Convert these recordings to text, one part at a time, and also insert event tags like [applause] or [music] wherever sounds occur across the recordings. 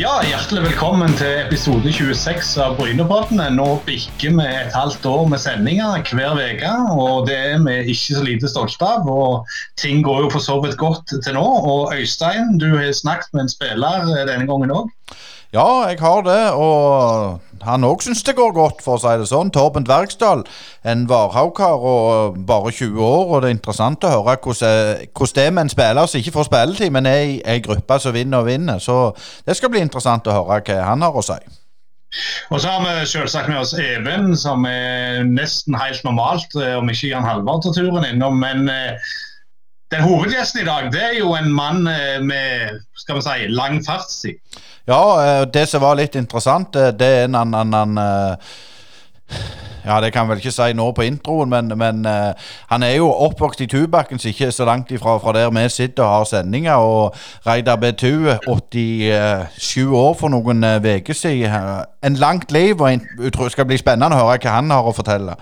Ja, Hjertelig velkommen til episode 26 av Brynepodden. Nå bikker vi et halvt år med sendinger hver uke. og Det er vi ikke så lite stolte av. og Ting går jo for så vidt godt til nå. og Øystein, du har snakket med en spiller denne gangen òg. Ja, jeg har det. Og han òg syns det går godt, for å si det sånn. Torben Dvergsdal, en Varhaug-kar og bare 20 år. Og det er interessant å høre hvordan, hvordan det er med en spiller som ikke får spilletid, men er i ei gruppe som vinner og vinner. Så det skal bli interessant å høre hva han har å si. Og så har vi selvsagt med oss Even, som er nesten helt normalt, eh, om ikke Jan Halvard tar turen innom. Men eh, den hovedgjesten i dag, det er jo en mann eh, med skal vi si, lang fartstid. Ja, eh, det som var litt interessant, eh, det er en annen ja, det kan jeg vel ikke si nå på introen, men, men uh, han er jo oppvokst i Tubakken, så ikke så langt ifra fra der vi sitter og har sendinger. Og Reidar Betu, 87 år for noen uker uh, siden. En langt liv, og det skal bli spennende å høre hva han har å fortelle.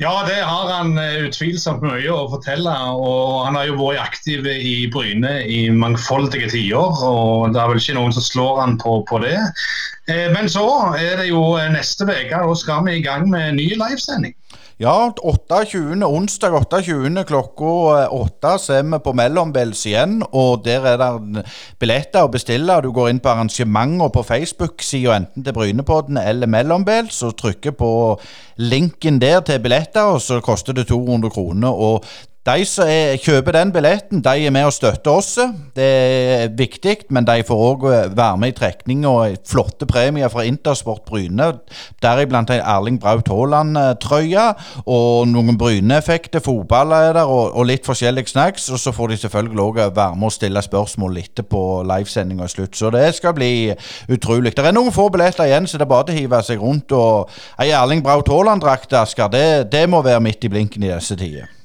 Ja, det har han eh, utvilsomt mye å fortelle. og Han har jo vært aktiv i Bryne i mangfoldige tider. og Det er vel ikke noen som slår han på, på det. Eh, men så er det jo neste uke, og skal vi i gang med en ny livesending. Ja, 28. onsdag 28. klokka 8 så er vi på Mellombels igjen. Og der er det billetter å bestille. Du går inn på arrangementer på Facebook-sida enten til Brynepodden eller Mellombels og trykker på linken der til billetter, og så koster det 200 kroner. Og de som er, kjøper den billetten, de er med og støtter oss. Det er viktig, men de får òg eh, være med i trekning og flotte premier fra Intersport Bryne. Deriblant ei Erling Braut Haaland-trøye og noen Bryne-effekter. Fotball er der, og, og, litt forskjellig snacks. Og så får de selvfølgelig òg være med og stille spørsmål litt på livesendinga i slutt. Så det skal bli utrolig. Det er noen få billetter igjen, så det er bare å hive seg rundt. Og ei Erling Braut Haaland-drakt, Asker, det, det må være midt i blinken i disse tider.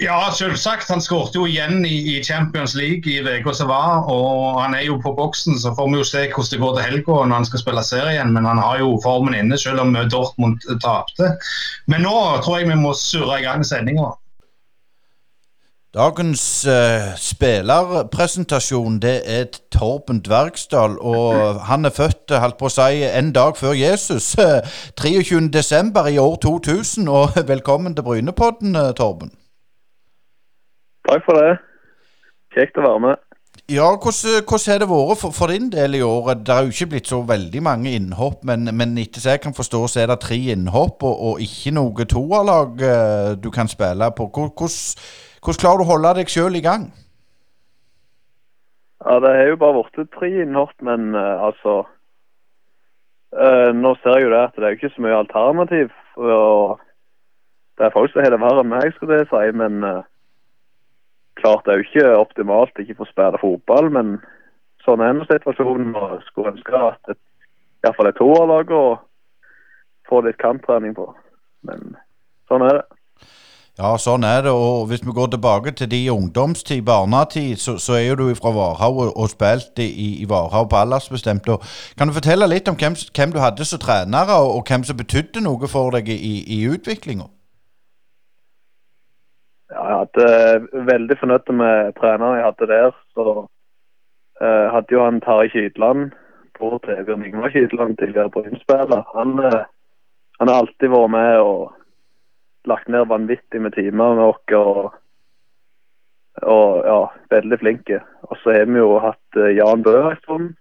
Ja, selvsagt. Han skåret jo igjen i, i, Champions League i uka som var. Og han er jo på boksen, så får vi jo se hvordan det går til helga når han skal spille serien. Men han har jo formen inne, selv om Dortmund tapte. Men nå tror jeg vi må surre i gang sendinga. Dagens uh, spillerpresentasjon det er Torben Dvergsdal. Og han er født holdt på å si, en dag før Jesus. [laughs] 23.12. i år 2000. Og [laughs] velkommen til Brynepodden, uh, Torben. Takk for det. Kjekt å være med. Ja, hvordan, hvordan har det vært for, for, din del i året? Det har jo ikke blitt så veldig mange innhopp, men, men etter som jeg kan forstå, så er det tre innhopp og, og ikke noe toerlag uh, du kan spille på. Hvordan, hvordan klarer du å holde deg sjøl i gang? Ja, Det har jo bare blitt tre innhopp, men uh, altså uh, Nå ser jeg jo det at det er jo ikke så mye alternativ. og Det er folk som har det verre enn meg, skulle jeg si. men klart det er jo ikke optimalt ikke få spille fotball, men sånn er nå situasjonen. og Skulle ønske at et, iallfall et toerlag å få litt kamptrening på. Men sånn er det. Ja, sånn er det. Og hvis vi går tilbake til de ungdomstid, barnetid, så, så er jo du fra Varhaug og, og spilt i, i Varhaug på aldersbestemt. Og kan du fortelle litt om hvem, hvem du hadde som trenere, og, og, hvem som betydde noe for deg i, i utviklinga? Jeg hadde eh, veldig fornøyd med treneren jeg hadde der. Så uh, hadde jo han Tarjei bror til Bjørn Ingvar Kydland, tidligere Brynspiller. Han, uh, han, har alltid vært med og lagt ned vanvittig med timer med oss. Og, og ja, veldig flinke. Og så har vi jo hatt uh, Jan Bø en stund.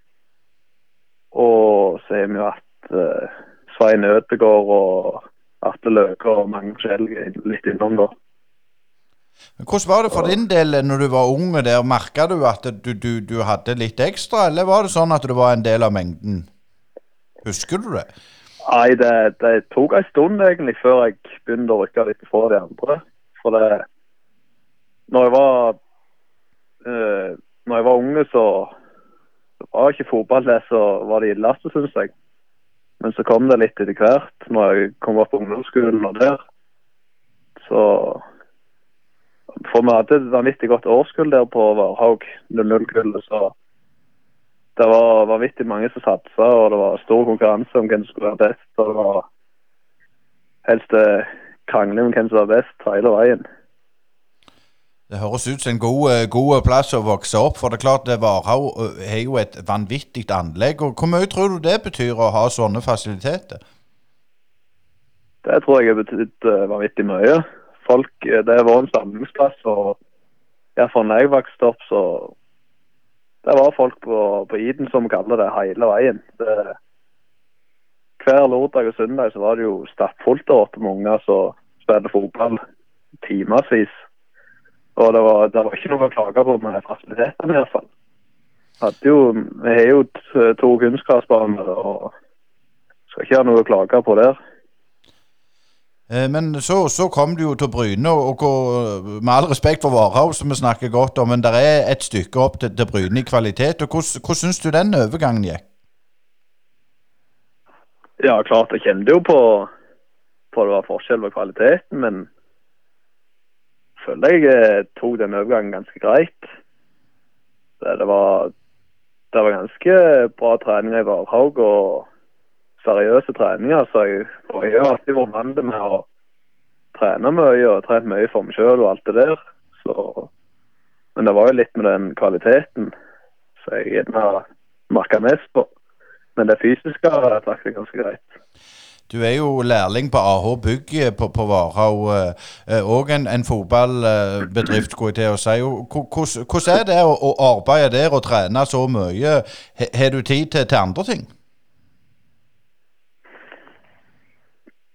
Og så har vi jo hatt Svein Ødegård og Atle Løke og mange forskjellige litt innom da. Men Hvordan var det for din del når du var unge der? Merka du at du, du, du, hadde litt ekstra, eller var det sånn at du var en del av mengden? Husker du det? Nei, det, det tok en stund egentlig før jeg begynte å rykke litt fra de andre. For det Når jeg var øh, Når jeg var unge, så, så var ikke fotball det som var det illeste, syns jeg. Men så kom det litt etter hvert, når jeg kom opp på ungdomsskolen og der. Så for vi hadde et vanvittig godt årskull der på Varhaug 00-kullet. Så det var vanvittig mange som satsa, og det var stor konkurranse om hvem som skulle være best. Og det var helst krangling om hvem som var best hele veien. Det høres ut som en god, eh, god plass å vokse opp. For det er klart det Varhaug har jo et vanvittig anlegg. og Hvor mye tror du det betyr å ha sånne fasiliteter? Det tror jeg har betydd vanvittig mye. Folk, Det var en samlingsplass. og Iallfall da jeg vokste opp, så det var folk på, på Iden som kaller det hele veien. Det, hver lørdag og søndag så var det jo stappfullt der oppe med unger som spilte fotball timevis. Og det var, det var, ikke noe å klage på med fasilitetene, i hvert fall. Jo, vi har jo to kunstgressbaner og skal ikke ha noe å klage på der. Eh, men så, så, kom du jo til Bryne, og, og med all respekt for Varhaug, som vi snakker godt om, men det er et stykke opp til, til Bryne i kvalitet. og Hvordan, hvordan syns du den overgangen gikk? Ja, klart jeg kjente jo på, på det var forskjell på kvaliteten, men føler jeg eh, tok den overgangen ganske greit. Det var, det var ganske bra trening i Varhaug og seriøse treninger. Så jeg, og jeg har alltid vært vant med å trene mye og trent mye for meg sjøl og alt det der. Så, men det var jo litt med den kvaliteten som jeg gjerne merka mest på. Men det fysiske har jeg ganske greit. Du er jo lærling på AH Bygg på, på Varhaug, òg eh, en, en, fotballbedrift, skulle jeg til å si. Hvordan er det å, å, arbeide der og trene så mye? Har du tid til, til, andre ting?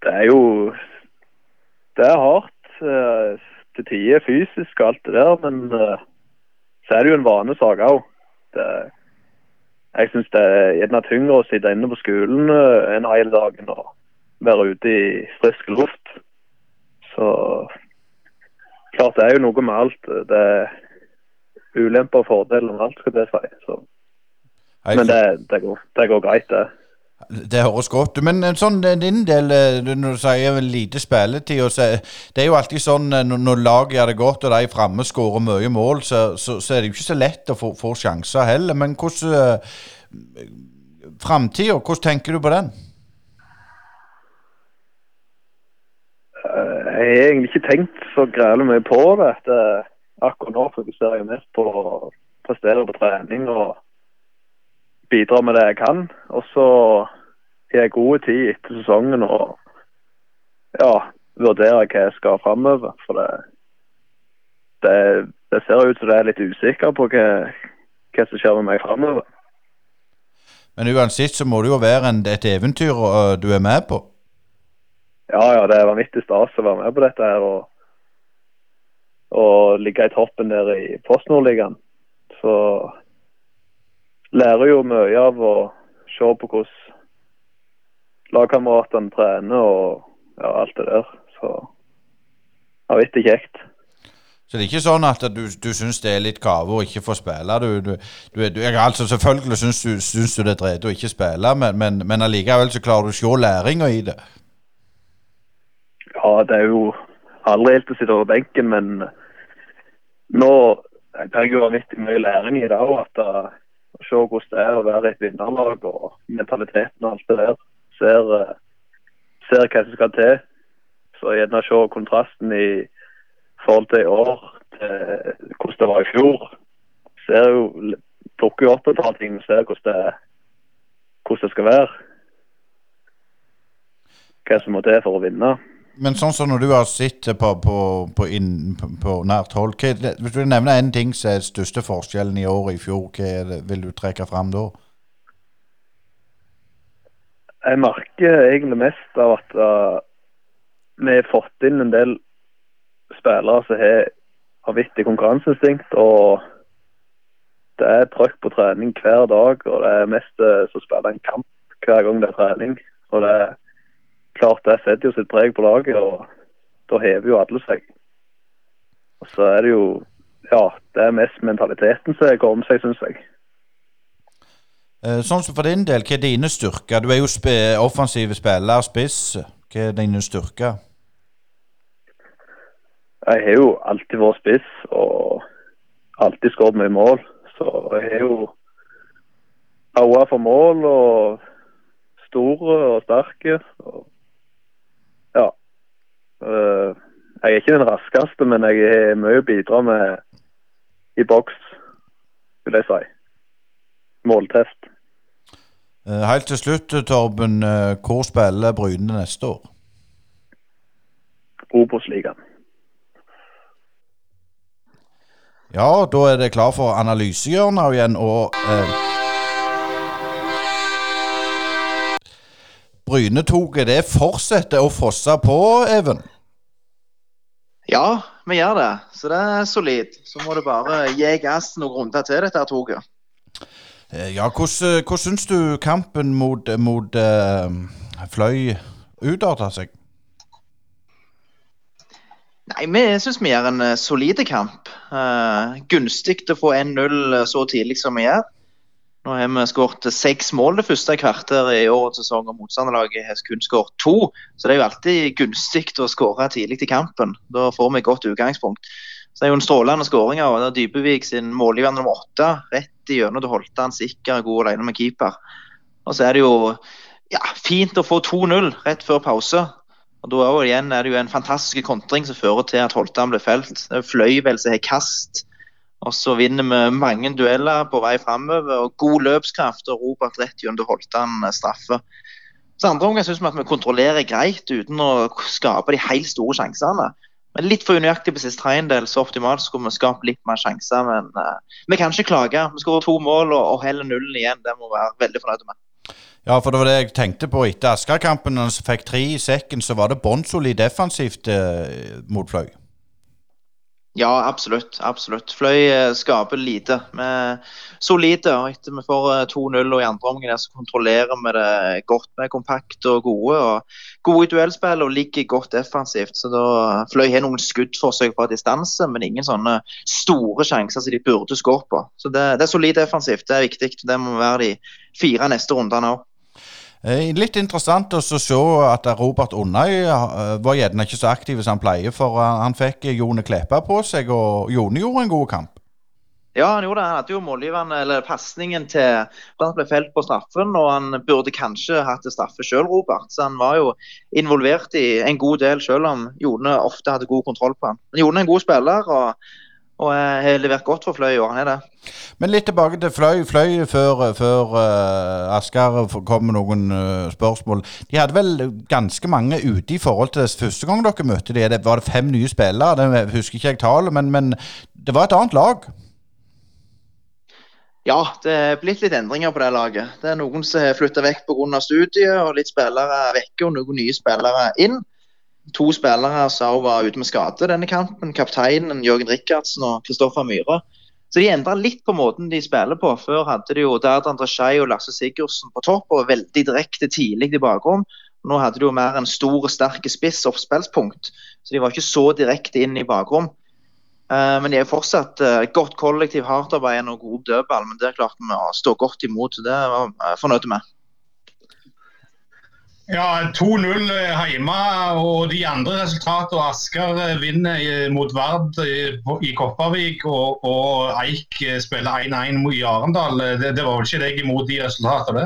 Det er jo Det er hardt eh, til tider fysisk og alt det der, men eh, så er det jo en vanesak òg. Jeg syns det er gjerne tyngre å sitte inne på skolen en hel dagen og være ute i frisk luft. Så klart det er jo noe med alt. Det er ulemper og fordeler med alt, skal det si. Så. Men det, det, går, det, går, greit, det. Det høres godt Men eh, sånn eh, din del, eh, når du sier lite spilletid Det er jo alltid sånn når laget gjør det godt og de framme skårer mye mål, så, så, så, er det jo ikke så lett å få, få sjanser heller. Men hvordan Framtida, hvordan tenker du på den? Jeg har egentlig ikke tenkt så grælig mye på det akkurat nå fokuserer jeg mest på å prestere på trening og bidra med det jeg kan. Og så har jeg god tid etter sesongen og ja, vurdere hva jeg skal framover. For det, det, det, ser ut som det er litt usikker på hva, hva som skjer med meg framover. Men uansett så må det jo være en, et eventyr uh, du er med på? ja, ja, det er vanvittig stas å være med på dette her. Og, og ligge i toppen der i Postnordligaen. Så lærer jo mye av å se på hvordan lagkameratene trener og ja, alt det der. Så vanvittig kjekt. Så det er ikke sånn at du, du syns det er litt kave å ikke få spille? Du, du, du, altså Selvfølgelig syns du, syns du det er drøyt å ikke spille, men, men, men allikevel så klarer du å se læringa i det? Ja, det er jo aldri helt å sitte over benken, men nå jeg jo vanvittig mye læring i det òg. Å se hvordan det er å være et vinnerlag og mentaliteten og alt det der. Ser, ser hva som skal til. Så gjerne se kontrasten i forhold til i år, til hvordan det var i fjor. Ser jo, Plukker jo opp et par ting og ser hvordan det, hvordan det skal være. Hva som må til for å vinne. Men sånn som når du har sett på, på, på, inn, på nært hold, hvis du nevner en ting som er største forskjellen i år i fjor, hva vil du trekke fram da? Jeg merker egentlig mest av at uh, vi har fått inn en del spillere som har vanvittig konkurranseinstinkt. Og det er trøkk på trening hver dag, og det er mest uh, som spiller en kamp hver gang det er trening. Og det er klart det setter jo sitt preg på laget, og da hever jo alle seg. Og så er det jo Ja, det er mest mentaliteten som går om seg, syns jeg. Eh, sånn som for din del, hva er dine styrker? Du er jo sp offensive spiller, spiss. Hva er dine styrker? Jeg har jo alltid vært spiss og alltid skåret mye mål. Så jeg har jo aua for mål og store og sterke. Og Jeg er ikke den raskeste, men jeg har mye å bidra med i boks, vil jeg si. Måltest. Eh, Helt til slutt, Torben. eh, Hvor spiller Bryne neste år? Obos-ligaen. Ja, da er det klar for analysehjørnet igjen, og eh, Brynetoget, det fortsetter å fosse på, Even. Ja, vi gjør det. Så det er solid. Så må du bare gi gass noen runder til dette toget. Eh, Ja, hvordan, hvordan syns du kampen mot, mot eh, Fløy utarta seg? Nei, vi syns vi gjør en uh, solid kamp. Uh, gunstig å få 1-0 så tidlig som vi gjør. Nå har vi skåret seks mål det første kvarteret i årets sesong, og motstanderlaget har kun skåret to. Så det er jo alltid gunstig å skåre tidlig i kampen. Da får vi et godt utgangspunkt. Så det er jo en strålende skåring av Dybevik sin målgiver nummer åtte. Rett igjennom til Holtan, sikker, god alene med keeper. Og så er det jo ja, fint å få 2-0 rett før pause. Og Da er det jo en fantastisk kontring som fører til at Holtan blir felt. Det er Fløyvel som har kast. Og så vinner vi mange dueller på vei framover. Og god løpskraft og Robert rett gjennom Holtan eh, straffe. Så andre omgang syns vi at vi kontrollerer greit uten å skape de helt store sjansene. Men litt for unøyaktig på siste tredjedel, så optimalt skulle vi skapt litt mer sjanser. Men uh, vi kan ikke klage. Vi skårer to mål og, og heller nullen igjen. Det må vi være veldig fornøyde med. Ja, for det var det jeg tenkte på etter Asker-kampen. Når han fikk tre i sekken, så var det bånnsolid defensivt eh, mot Fløy. Ja, absolutt. absolutt. Fløy eh, skaper lite. Vi solide. og Etter vi får eh, 2-0 og i andre omgang så kontrollerer vi det godt. Vi er kompakte og gode. og Gode i duellspill og ligger godt defensivt. så da Fløy har noen skuddforsøk fra distanse, men ingen sånne store sjanser som de burde skåret på. Så det, det er solid defensivt. Det er viktig. Det må være de fire neste rundene òg. Eh, Litt interessant å se at Robert Undøy eh, var gjerne ikke så aktiv som han pleier, for han, han fikk Jone Kleppa på seg, og Jone gjorde en god kamp. Ja, han gjorde det. Han hadde jo målgivende, eller pasningen til Han ble felt på straffen, og han burde kanskje hatt straffe sjøl, Robert. Så han var jo involvert i en god del, selv om Jone ofte hadde god kontroll på han. Men Jone er en god spiller, og, og har levert godt for Fløy i år. Han er det. Men litt tilbake til Fløy. Fløy før, før uh, Asker kom med noen uh, spørsmål. De hadde vel ganske mange ute i forhold til det første gang dere møtte de. Var det fem nye spillere? Det husker ikke jeg tallet, men, men det var et annet lag? Ja, det er blitt litt endringer på det laget. Det er noen som har flytta vekk pga. studiet, og litt spillere er vekke og noen nye spillere inn. To spillere som var ute med skade denne kampen. Kapteinen Jørgen Rikardsen og Kristoffer Myhre. Så de endra litt på måten de spiller på. Før hadde de jo Dardan Drashei og Lasse Sigurdsen på topp og veldig direkte tidlig i bakrom. Nå hadde de jo mer en stor og sterk spiss oppspillspunkt, så de var ikke så direkte inn i bakrom. Uh, men de er fortsatt uh, godt kollektiv, hardtarbeidende og god dødball. Men det klarte vi å stå godt imot, det var jeg fornøyd med. Ja, 2-0 hjemme, og de andre resultatene Asker vinner mot Vard i Kopervik, og, og Eik spiller 1-1 i Arendal. Det, det, var vel ikke deg imot de resultatene?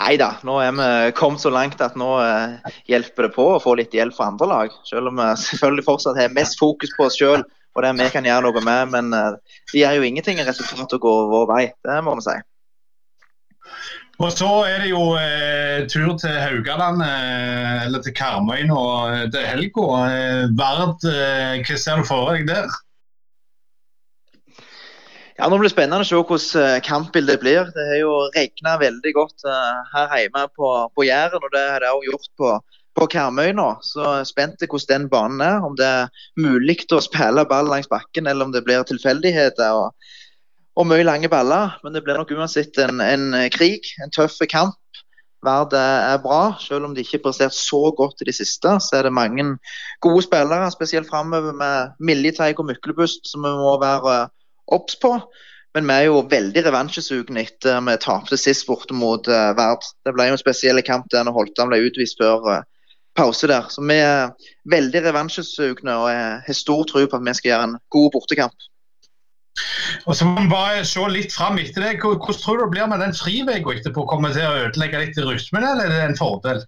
Nei da, nå er vi kommet så langt at nå eh, hjelper det på å få litt hjelp fra andre lag. Selv om vi [laughs] selvfølgelig fortsatt har mest fokus på oss sjøl og det vi kan gjøre noe med. Men eh, det gjør jo ingenting resultatet å gå vår vei, det må vi si. Og så er det jo eh, tur til Haugaland, eh, eller til Karmøy nå eh, til helga. Eh, Vard, eh, hva ser du for deg der? Ja, Nå blir det spennende å se hvordan eh, kampbildet blir. Det har jo regna veldig godt her hjemme på, på Jæren, og det har det også gjort på, på Karmøy nå. Så jeg er spent på hvordan den banen er. Om det er mulig å spille ball langs bakken, eller om det blir tilfeldigheter. og og mye lange baller, men det blir nok uansett en, en krig, en tøff kamp. Vard er bra, selv om de ikke har prestert så godt i det siste. Så er det mange gode spillere, spesielt framover med Miljeteig og Myklebust, som vi må være obs på. Men vi er jo veldig revansjesugne etter vi tapte sist borte mot Verd. Det ble jo en spesiell kamp der når Holtan ble utvist før pause der. Så vi er veldig revansjesugne og har stor tro på at vi skal gjøre en god bortekamp. Og så må vi bare se litt fram etter det. Hvordan tror du det blir med den friveka etterpå? Kommer det til å ødelegge litt i rytmen, eller er det en fordel?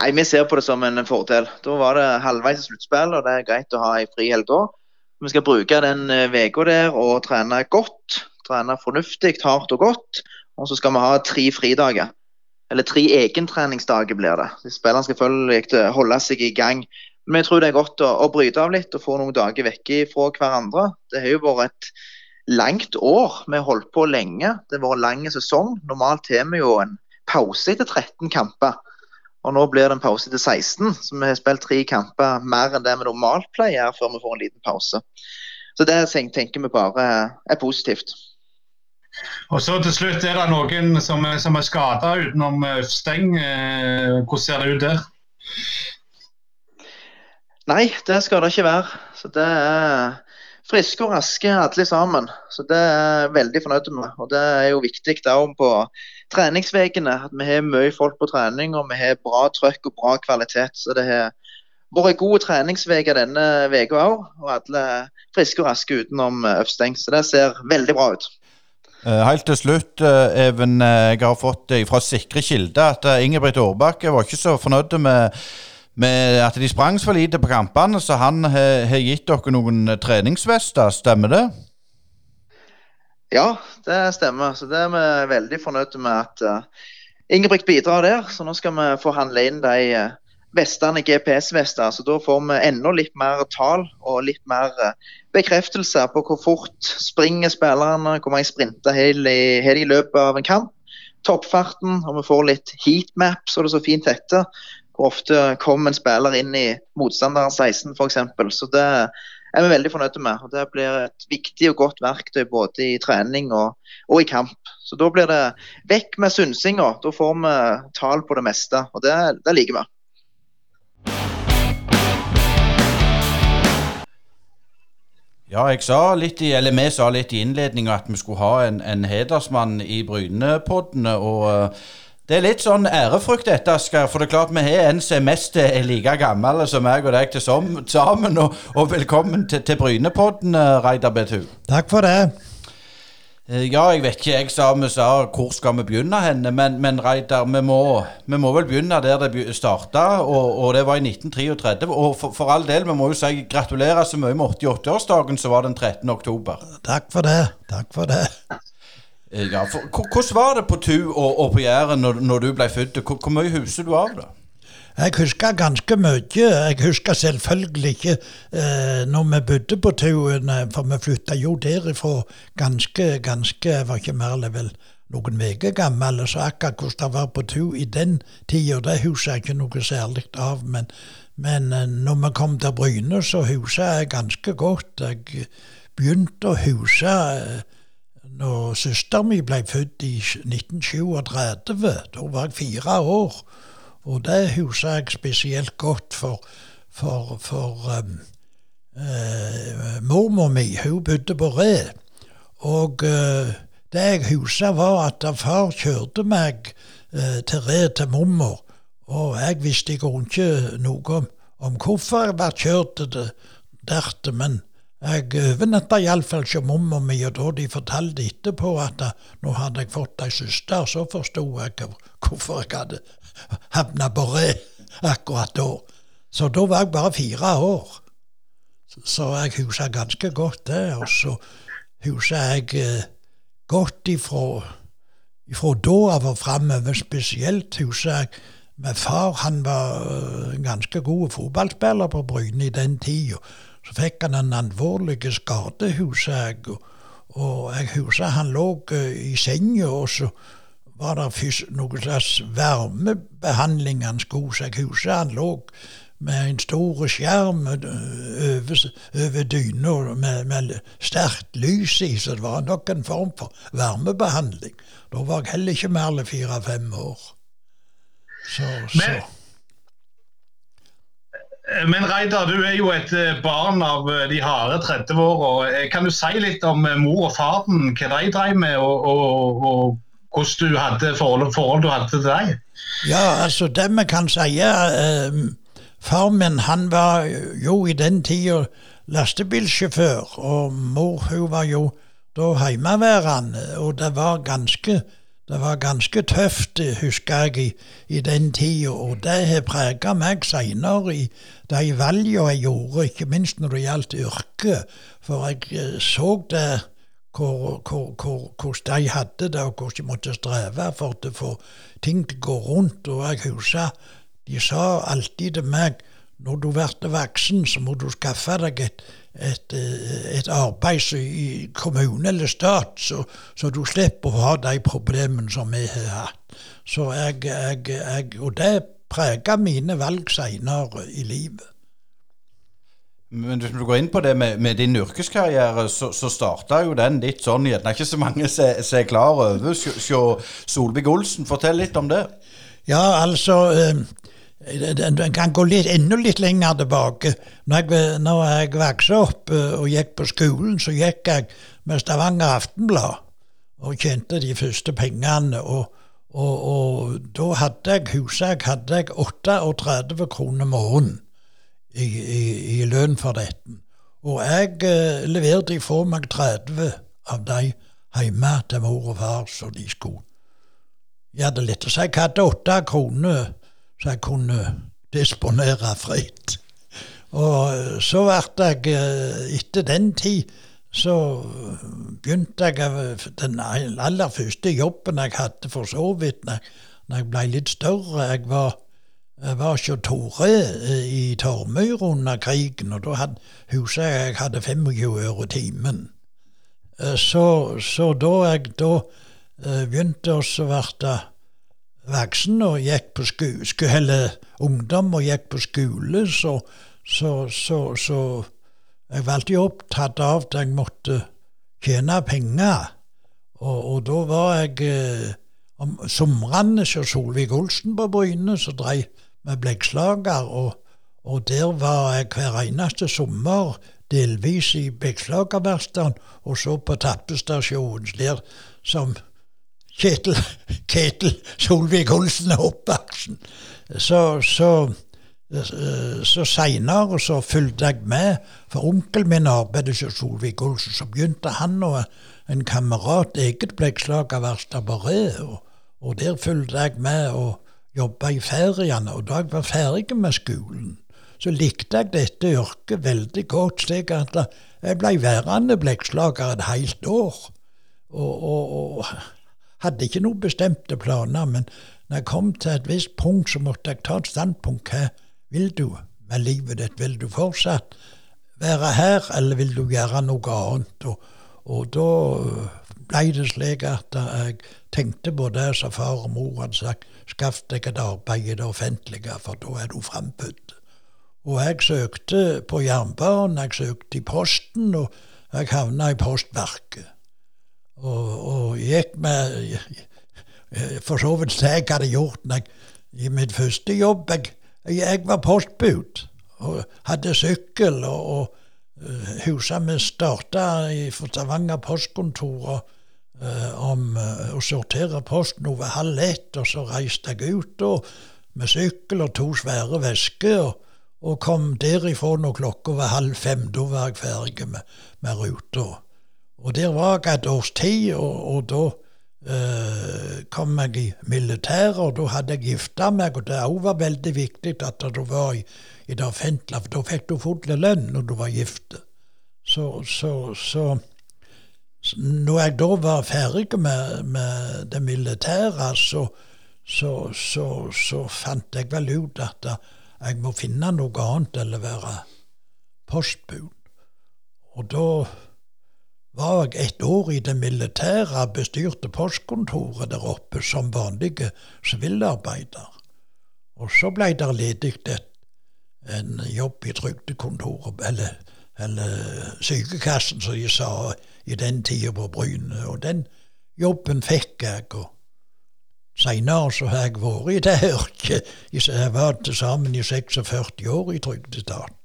Nei, Vi ser på det som en fordel. Da var det halvveis i sluttspill, og det er greit å ha ei frihelg da. Vi skal bruke den uka der og trene godt. Trene fornuftig, hardt og godt. Og så skal vi ha tre fridager. Eller tre egentreningsdager blir det. Spillerne skal følge, holde seg i gang. Men jeg tror det er godt å, å bryte av litt og få noen dager vekk fra hverandre. Det har jo vært et langt år. Vi har holdt på lenge. Det har vært en lang sesong. Normalt har vi jo en pause etter 13 kamper. Og nå blir det en pause til 16, så vi har spilt tre kamper mer enn det vi normalt pleier før vi får en liten pause. Så det tenker vi bare er positivt. Og så til slutt, er det noen som, som er skada utenom Steng? Eh, hvordan ser det ut der? Nei, det skal det ikke være. Så det er friske og raske alle sammen. Så det er jeg veldig fornøyd med. Og det er jo viktig òg på treningsvekene at vi har mye folk på trening og vi har bra trøkk og bra kvalitet. Så det har vært gode god treningsuke denne uka òg, og alle friske og raske utenom Øvsteng. Så det ser veldig bra ut. Eh, helt til slutt, eh, Even. Eh, jeg har fått fra sikre kilder at Ingebrigt Aarbakke var ikke så fornøyd med med at de sprang for lite på kampene, så han har gitt dere noen treningsvester, stemmer det? Ja, det stemmer. Så det er vi veldig fornøyd med at uh, Ingebrigt bidrar der. Så nå skal vi forhandle inn de uh, vestene, GPS-vester. Så da får vi enda litt mer tall og litt mer uh, bekreftelse på hvor fort springer spillerne, hvor mange sprinter har de i løpet av en kamp. Toppfarten, og vi får litt heatmap, så det så fint heter hvor ofte kom en spiller inn i motstanderen 16 f.eks. Så det er vi veldig fornøyde med. og Det blir et viktig og godt verktøy både i trening og, og i kamp. Så Da blir det vekk med synsinga. Da får vi tall på det meste, og det, det liker vi. Ja, jeg sa litt i, eller vi sa litt i innledninga at vi skulle ha en, en hedersmann i Brynepoddene. og uh, det er litt sånn ærefrykt dette, Asker. For det er klart vi har en som mest er like gammel som meg og deg til sammen. Og, og velkommen til, til Brynepodden, eh, Reidar Betu. Takk for det. Eh, ja, jeg vet ikke. Jeg sa vi sa hvor skal vi begynne henne, men, men Reidar, vi vi må, vel begynne der det starta, og, og, det var i 1933. Og for, for, all del, vi må jo si gratulerer så mye med 88-årsdagen som var den 13. oktober. Takk for det. Takk for det. Eh, ja, for, hvordan var det på Tu og, og på Jæren når, når, du ble født? Hvor, hvor mye husker du av det? Jeg husker ganske mye. Jeg husker selvfølgelig ikke eh, når vi bodde på Tuen, for vi flytta jo derifra ganske, ganske Jeg var ikke mer eller vel noen uker gammel, så akkurat hvordan det var på Tu i den tida, det husker jeg ikke noe særlig av. Men, men eh, når vi kom til Bryne, så husker jeg ganske godt. Jeg begynte å huske eh, når søsteren min ble født i 1937, da var jeg fire år. Og det husker jeg spesielt godt, for, for, for um, uh, mormor mi hun bodde på Re. Og uh, det jeg husker, var at far kjørte meg uh, til Re til mormor. Og jeg visste ikke noe om, om hvorfor jeg ble kjørt der, men jeg overnatta iallfall hos mamma mi, og da de fortalte etterpå at nå hadde jeg fått ei søster, så forsto jeg hvorfor jeg hadde havna på re akkurat da. Så da var jeg bare fire år. Så jeg husker ganske godt det. Og så husker jeg eh, godt ifra, ifra da av og framover. Spesielt husker jeg med far. Han var eh, en ganske god fotballspiller på Bryne i den tida. Så fikk han en alvorlig skade, husker jeg. Og jeg husker han lå eh, i senga, og så var det først noe slags varmebehandling han skulle. Så jeg husker han lå med en stor skjerm eh, over, over dyna med, med sterkt lys i, så det var nok en form for varmebehandling. Da var jeg heller ikke mer enn fire-fem år. Så, så. Eh, men Reidar, du er jo et eh, barn av eh, de harde 30-åra. Kan du si litt om mor og faren, hva de drev med, og, og, og hvordan du hadde forhold, forhold, du hadde til deg? Ja, altså det vi kan si eh, Far min han var jo i den tida lastebilsjåfør, og mor hun var jo da hjemmeværende. Og det var ganske det var ganske tøft, husker jeg, i, i den tida. Og det har prega meg seinere i de valgene jeg gjorde, ikke minst når det gjaldt yrke. For jeg eh, så det hvordan de hadde det, og hvordan de måtte streve for å få ting til å gå rundt. Og jeg husker de sa alltid til meg når du blir voksen, så må du skaffe deg et, et, eh, et arbeid i kommune eller stat, så, så, du slipper å ha de problemene som vi har hatt. Så jeg, jeg, jeg, og det preger mine valg seinere i livet. Men hvis du går inn på det med, med din yrkeskarriere, så, så starta jo den litt sånn Gjerne er ikke så mange som er klar over. Solvik-Olsen, fortell litt om det. Ja, altså eh, en kan gå litt, enda litt lenger tilbake. Når jeg, når jeg vokste opp eh, og gikk på skolen, så gikk jeg med Stavanger Aftenblad og tjente de første pengene. Og, og, og da hadde jeg huset hadde jeg 38 kroner måneden i, i, i, lønn for dette. Og jeg eh, leverte ifra meg 30 av de hjemme til mor og far så de skulle. Jeg hadde lett å si. Jeg hadde åtte kroner så jeg kunne disponere fritt. Og eh, så ble jeg eh, Etter den tid så begynte jeg Den aller første jobben jeg hadde for så vidt når jeg ble litt større Jeg var, jeg Tore eh, i Tormyr under krigen, og da hadde, huset jeg hadde 25 øre timen. Så, så da jeg da begynte å bli voksen og gikk på skole, eller ungdom og gikk på skole, så, så, så, så jeg var alltid opptatt av at jeg måtte tjene penger. Og, og da var jeg eh, om somrene hos Solvik-Olsen på Bryne, så drev med blekkslager, og, og, der var jeg hver eneste sommer delvis i blekkslagerverkstedet, og så på tappestasjonen der som Kjetil, Kjetil Solvik-Olsen er oppvoksen. Så, så, så seinere så fulgte jeg med, for onkelen min arbeidet hos Solvik-Olsen. Så begynte han og en kamerat eget blekkslag av Re, og, og der fulgte jeg med og jobba i feriene. Og da jeg var ferdig med skolen, så likte jeg dette yrket veldig godt, slik at jeg ble værende blekkslager et helt år. og, og, og hadde ikke noen bestemte planer, men når jeg kom til et visst punkt, så måtte jeg ta et standpunkt. Hva vil du med livet ditt? Vil du fortsatt være her, eller vil du gjøre noe annet? Og, og da ble det slik at jeg tenkte på det som far og mor hadde sagt, skaff deg et arbeid i det offentlige, for da er du frambudt. Og jeg søkte på jernbanen, jeg søkte i Posten, og jeg havna i Postverket og, og gikk med For så vidt jeg hadde gjort jeg, i mitt første jobb. Jeg, jeg var postbud og hadde sykkel. og, og uh, Huset vi starta i Stavanger postkontor uh, om uh, å sortere posten over halv ett, og så reiste jeg ut og, med sykkel og to svære vesker. og og kom derifra når klokka var halv fem. Da var jeg ferdig med, med ruta. Og der var jeg et års tid, og, og da eh, kom jeg i militæret, og da hadde jeg gifta meg, og det òg var veldig viktig at du var i, i det offentlige, for da fikk du full lønn når du var gift. Så, så, så, når jeg da var ferdig med, med det militære, så, så, fant jeg vel ut at jeg må finne noe annet å være postbud. Og da var jeg et år i det militære, bestyrte postkontoret der oppe som vanlig sivilarbeider. Og så ble det ledig en jobb i trygdekontoret, eller, eller sykekassen, som de sa i den tida på Bryne. Og den jobben fikk jeg. og Seinere så har jeg vært i det yrket. Jeg var til sammen i 46 år i trygdetaten.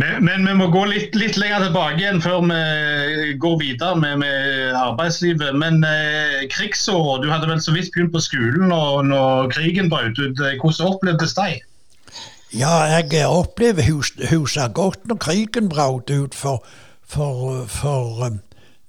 Men, men, vi må gå litt, litt, lenger tilbake igjen før vi går videre med, med arbeidslivet. Men eh, krigsåra, du hadde vel så vidt begynt på skolen og, når krigen brøt ut. Hvordan opplevdes det? Ja, jeg opplever huset godt når krigen brøt ut, for, for, for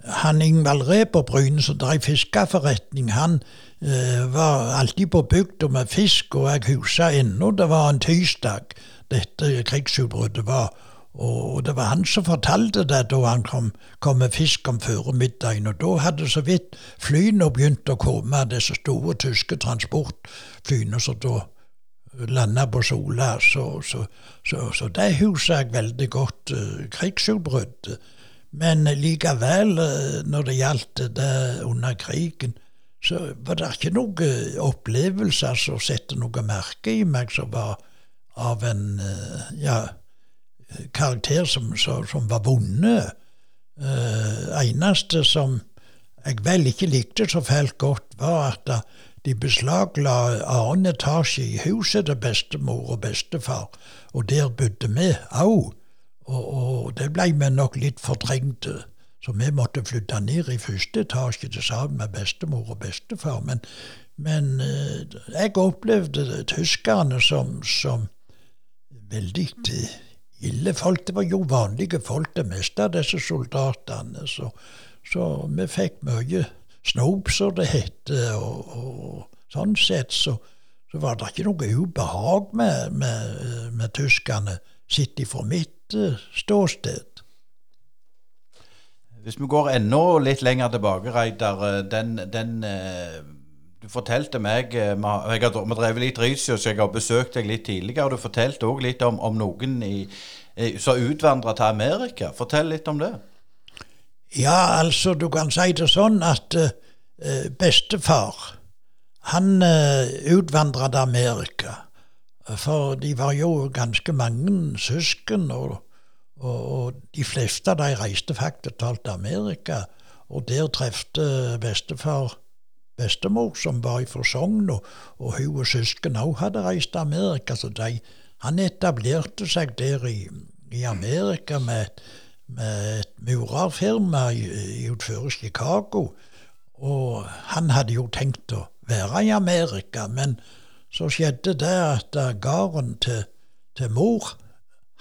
han Ingvald Reber Bryne, som drev fiskeforretning, han eh, var alltid på bygda med fisk, og jeg husker ennå det var en tirsdag dette krigsutbruddet var. Og det var han som fortalte det da han kom, kom med fisk om førmiddagen. Og da hadde så vidt flyene begynt å komme, disse store tyske transportflyene som da landa på Sola. Så, så, så, så det husker jeg veldig godt, uh, krigsutbruddet. Men likevel, uh, når det gjaldt det under krigen, så var det ikke noen opplevelser som satte noe merke i meg som var av en ja, karakter som, som, som var vonde. Uh, eneste som jeg vel ikke likte så fælt godt, var at de beslagla annen etasje i huset til bestemor og bestefar, og der bodde vi òg. Og, og det ble vi nok litt fortrengte, så vi måtte flytte ned i første etasje til sammen med bestemor og bestefar. Men, men uh, jeg opplevde tyskerne som, som veldig ille folk. Det var jo vanlige folk, det meste av disse soldatene. Så, så vi fikk mye snop, som det heter. Og, og sånn sett så, så, var det ikke noe ubehag med, med, med tyskerne, sett ifra mitt uh, ståsted. Hvis vi går enda litt lenger tilbake, Reidar. Eh, den, den uh du fortalte meg eh, Vi har drevet litt research, jeg har besøkt deg litt tidligere. og Du fortalte òg litt om, om noen i, som utvandra til Amerika. Fortell litt om det. Ja, altså, du kan si det sånn at uh, bestefar, han uh, utvandra til Amerika. For de var jo ganske mange søsken, og, og, og de fleste av de reiste faktisk til Amerika. Og der trefte bestefar bestemor, som var fra Sogn, og, og hun og søsken òg hadde reist til Amerika. Så de, han etablerte seg der i, i Amerika med, med et murerfirma utenfor Chicago. Og han hadde jo tenkt å være i Amerika, men så skjedde det at gården til, til mor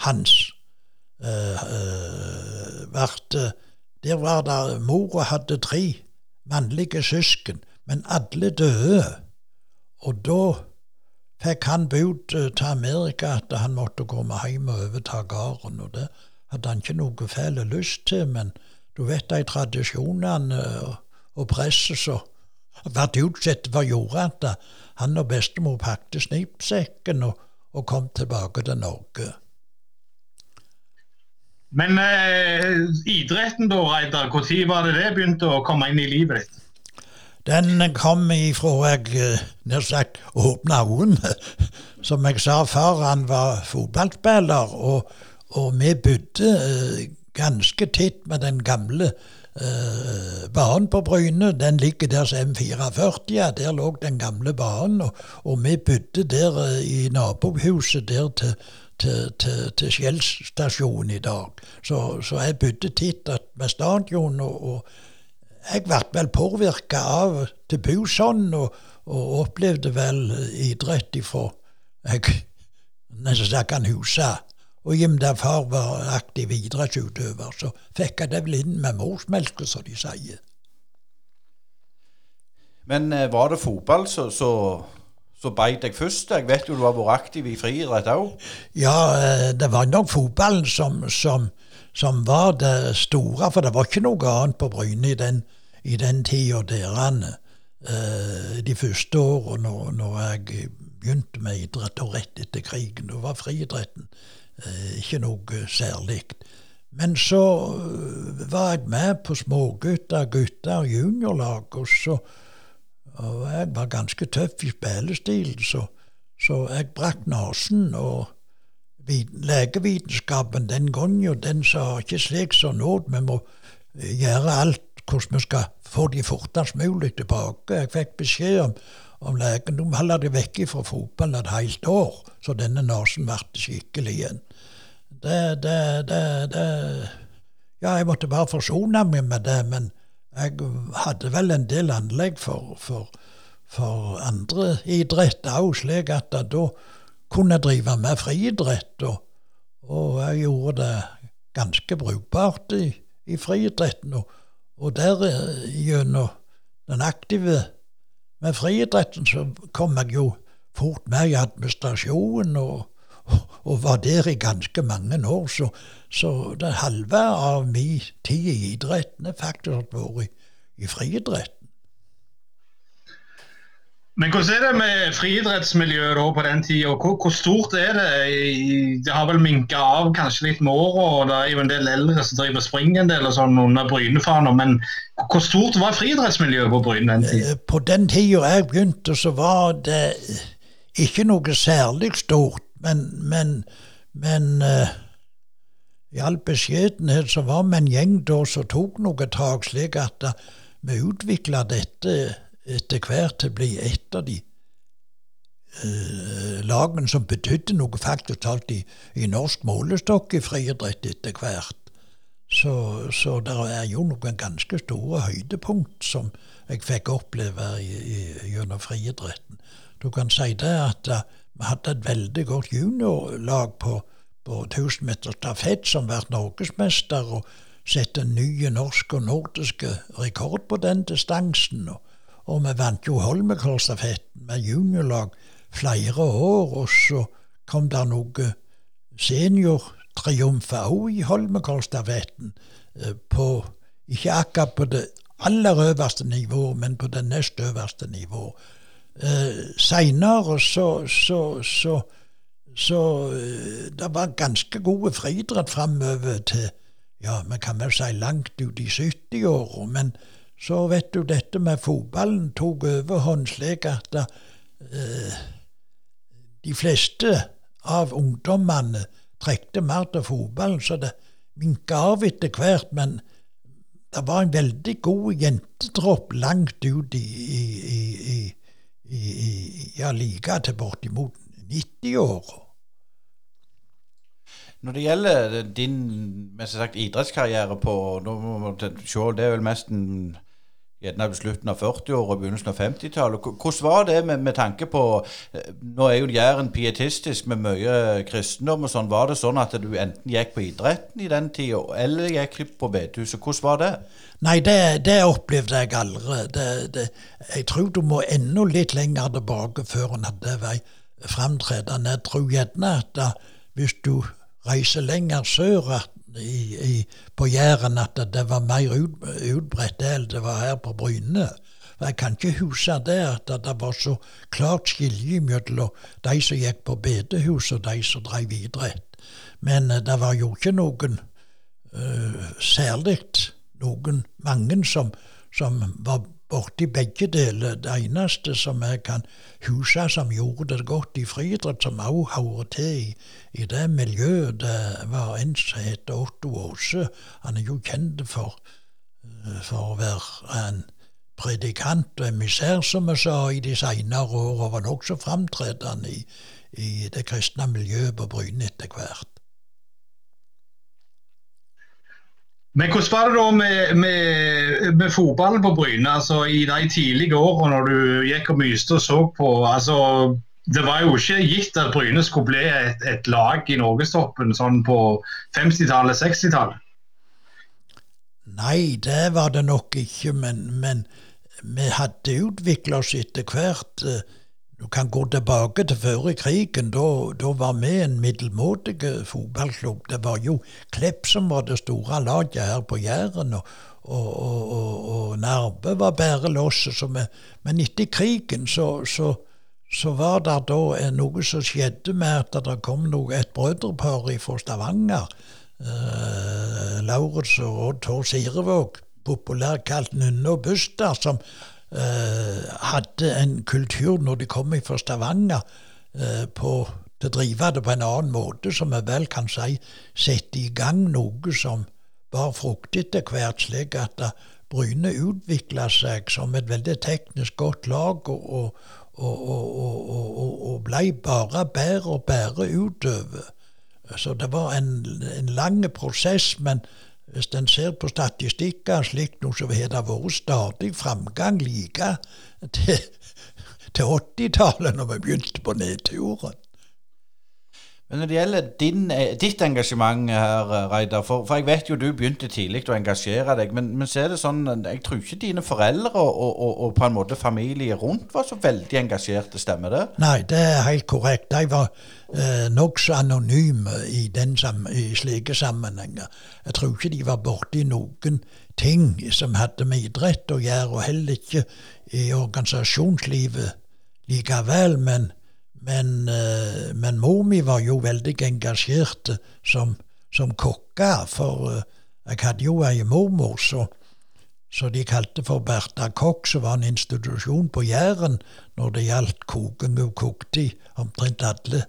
hans uh, uh, ble Der var det Mora hadde tre mannlige søsken men alle døde. Og da fikk han bud eh, til Amerika at han måtte komme hjem og overta gården. Og det hadde han ikke noe fæl lyst til, men du vet de tradisjonene eh, og presset som ble utsatt for, gjorde at han og bestemor pakket snipsekken og, og kom tilbake til Norge. Men eh, idretten, da, Reidar, når var det det begynte å komme inn i livet ditt? Den kom ifra jeg eh, nær sagt åpna øynene. [laughs] Som jeg sa, før, han var fotballspiller, og, og vi bodde uh, ganske tett med den gamle uh, banen på Bryne. Den ligger der som M44, ja, der lå den gamle banen. Og, og vi bodde der uh, i nabohuset der til til, til, til Skjell stasjon i dag. Så, så jeg bodde tett med stadion, og, og jeg ble vel påvirka av til Buson, og, og, opplevde vel idrett ifra jeg nesten snakka jeg husa. Og i og far var aktiv idrettsutøver, så fikk jeg det vel inn med morsmelka, som de sier. Men eh, var det fotball så, så, så beit deg først? Jeg vet jo du har vært aktiv i friidrett òg? Ja, eh, det var nok fotballen som, som som var det store, for det var ikke noe annet på Bryne i den, i den tida der. Uh, de første årene når, når, jeg begynte med idrett, og rett etter krigen. Da var friidretten uh, ikke noe særlig. Men så uh, var jeg med på smågutter, gutter, juniorlag, og så og jeg var ganske tøff i spillestilen, så, så jeg brakk nesen. og Legevitenskapen den gangen jo, den sa ikke slik som nå, vi må eh, gjøre alt hvordan vi skal få de fortest mulig tilbake. Jeg fikk beskjed om, om legen de holde de vekk fra fotballen et helt år, så denne nesen ble skikkelig igjen. Det, det, det, det Ja, jeg måtte bare forsone meg med det, men jeg hadde vel en del anlegg for, for, for andre idretter òg, slik at da kunne drive med friidrett. Og, og, jeg gjorde det ganske brukbart i, i friidretten. Og, og der eh, gjennom den aktive med friidretten så kom jeg jo fort med i administrasjonen og, [laughs] og, var der i ganske mange år. Så, så det halve av min tid i idretten har faktisk vært i, i friidretten. Men hvordan er det med friidrettsmiljøet på den tida? Hvor, hvor, stort er det? Det har vel minka av kanskje litt med åra, og det er jo en del eldre som driver spring en del og sånn under Bryne-faner. Men hvor stort var friidrettsmiljøet på Bryne den tida? Eh, på den tida jeg begynte, så var det ikke noe særlig stort. Men, men, men uh, i all beskjedenhet så var vi en gjeng da som tok noe tak, slik at uh, vi utvikla dette etter hvert til å bli et av de uh, lagene som betydde noe faktisk talt i, i norsk målestokk i friidrett etter hvert. Så, så det er jo noen ganske store høydepunkt som jeg fikk oppleve i, i, gjennom friidretten. Du kan si det at uh, vi hadde et veldig godt juniorlag på, på 1000 meter stafett som ble norgesmester og satte nye norske og nordiske rekord på den distansen. og og vi vant jo Holmenkollstafetten med juniorlag flere år. Og så kom det noen seniortriumfer òg i Holmenkollstafetten. Eh, ikke akkurat på det aller øverste nivået, men på det nest øverste nivået. Eh, Seinere så, så, så, så eh, Det var ganske gode friidrett framover til ja, vi kan vel si langt ut i 70-åra. Men så vet du, dette med fotballen tok overhånd slik at uh, de fleste av ungdommene trekte mer til fotballen, så det minka av etter hvert. Men det var en veldig god jentetropp langt ut i, i, i, i ja, like til bortimot 90-åra. Når det gjelder din sagt, idrettskarriere på nå må se, Det er vel mest en gjerne på slutten av 40-åra og begynnelsen av 50-tallet. Hvordan var det med, med, tanke på eh, Nå er jo Jæren pietistisk med mye kristendom og sånn. Var det sånn at du enten gikk på idretten i den tida, eller gikk på bedehuset? Hvordan var det? Nei, det, det opplevde jeg aldri. Det, det, jeg tror du må enda litt lenger tilbake før en hadde vei framtredende. Jeg tror gjerne at hvis du reiser lenger sør, at i, i, på Jæren at det var mer ut, utbredt enn det var her på Bryne. Jeg kan ikke huske det at det var så klart skilje mellom de som gikk på bedehus og de som drev idrett. Men uh, det var jo ikke noen uh, særlig noen mange som, som var borti begge deler. Det eneste som jeg kan huske som gjorde det godt i friidrett, som også hører til i, det miljøet, det var en som het Otto Aase. Han er jo kjent for, eh, for å være en predikant og emissær, som vi sa, i de senere år, og var nokså framtredende i, i det kristne miljøet på Bryne etter hvert. Men hvordan var det da med, med, med fotballen på Bryne? Altså, I de tidlige årene når du gikk og myste og så på altså, Det var jo ikke gitt at Bryne skulle bli et, et lag i norgestoppen sånn på 50-tallet, 60-tallet? Nei, det var det nok ikke, men, men vi hadde utvikla oss etter hvert. Uh, du kan gå tilbake til før krigen. Da, var vi en middelmådig fotballklubb. Det var jo Klepp som var det store laget her på Jæren. Og, og, og, og Narve var bare losset. Men etter krigen så, så, så, var det da noe som skjedde med at det kom noe, et brødrepar fra Stavanger. Eh, Lauritz og Odd Tor Sirevåg, populært kalt Nunne og Buster, som hadde en kultur når de kom fra Stavanger, eh, på til å drive det på en annen måte, som vi vel kan si sette i gang noe som bar frukt etter hvert, slik at Bryne utvikla seg som et veldig teknisk godt lag, og, og, og, og ble bare bedre og bedre utover. Så det var en, en lang prosess, men hvis en ser på statistikker slik noe, så har det vært stadig framgang like til, til 80-tallet, når vi begynte på nedturen. Men når det gjelder din, eh, ditt engasjement her, eh, Reidar, for, for, jeg vet jo du begynte tidlig å engasjere deg, men, men så er det sånn Jeg tror ikke dine foreldre og, og, og, på en måte familie rundt var så veldig engasjerte, stemmer det? Nei, det er helt korrekt. De var eh, nokså anonyme i, den, i slike sammenhenger. Jeg tror ikke de var borti noen ting som hadde med idrett å gjøre, og heller ikke i organisasjonslivet likevel. men men, eh, men mor mi var jo veldig engasjert som, som kokke, for eh, jeg hadde jo ei mormor så, de kalte for Bertha Kokk, som var en institusjon på Jæren når det gjaldt koking. Hun kokte omtrent alle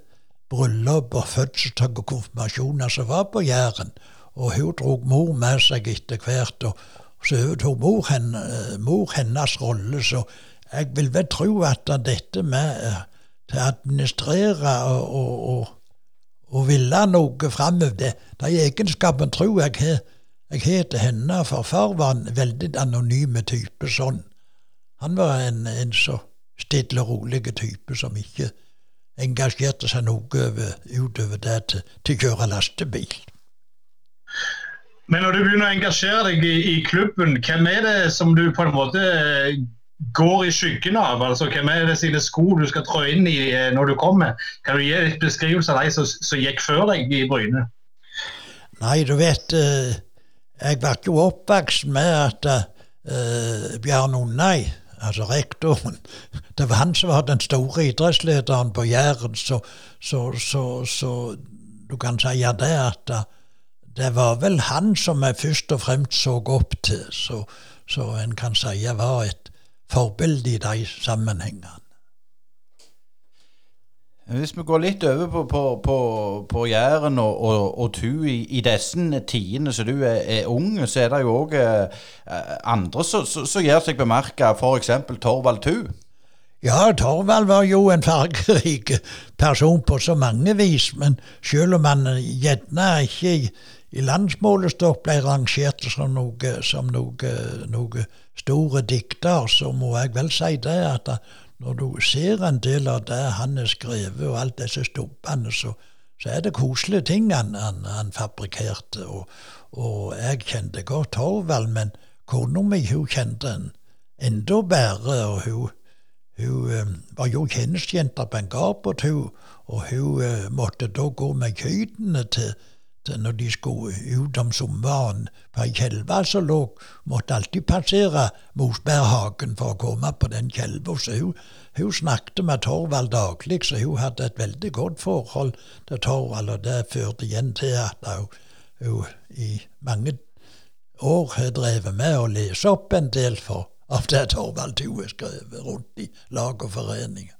bryllup og fødselsdag og konfirmasjoner som var på Jæren. Og hun drog mor med seg etter hvert, og så overtok mor, henne, eh, mor hennes rolle. Så jeg vil vel tro at dette med til å administrere og, og, og, og ville noe framover. De, de egenskapene tror jeg har jeg har henne, for far var en veldig anonyme type sånn. Han var en, en så stille og rolig type som ikke engasjerte seg noe utover det til, til å kjøre lastebil. Men når du begynner å engasjere deg i, i klubben, hvem er det som du på en måte går i skyggen av? altså Hvem er det sine sko du skal trå inn i eh, når du kommer? Kan du gi en beskrivelse av de som, som, gikk før deg i Bryne? Nei, du vet uh, Jeg var ikke oppvokst med at uh, Bjørn Undøy, altså rektoren [laughs] Det var han som var den store idrettslederen på Jæren, så, så, så, så, du kan si det at uh, det var vel han som jeg først og fremst så opp til, så, så en kan si jeg var et forbilde i de sammenhengene. Hvis vi går litt over på, på, på, på Jæren og, og, og tu i, i disse tidene så du er, er ung, så er det jo òg eh, andre som gjør seg bemerka, f.eks. Torvald Tu. Ja, Torvald var jo en fargerik person på så mange vis, men selv om han gjerne ikke i, landsmålestokk ble rangert som noe, som noe, noe store dikter, så må jeg vel si det at når du ser en del av det han har skrevet, og alt disse stubbene, så, så, er det koselige ting han, han, han fabrikkerte. Og, og, jeg kjente godt Torvald, men kona mi kjente han enda bedre. og hun, hun um, var jo tjenestejente på en gard, og hun uh, måtte da gå med kyrne til når de skulle ut om sommeren. For ei kjelve som lå, måtte alltid passere Mosberghagen for å komme på den kjelva. Så hun, hun, snakket med Torvald daglig, så hun hadde et veldig godt forhold til Torvald. Og det førte igjen til at hun, hun i mange år har drevet med å lese opp en del for, av det Torvald Thue skrev rundt i lag og foreninger.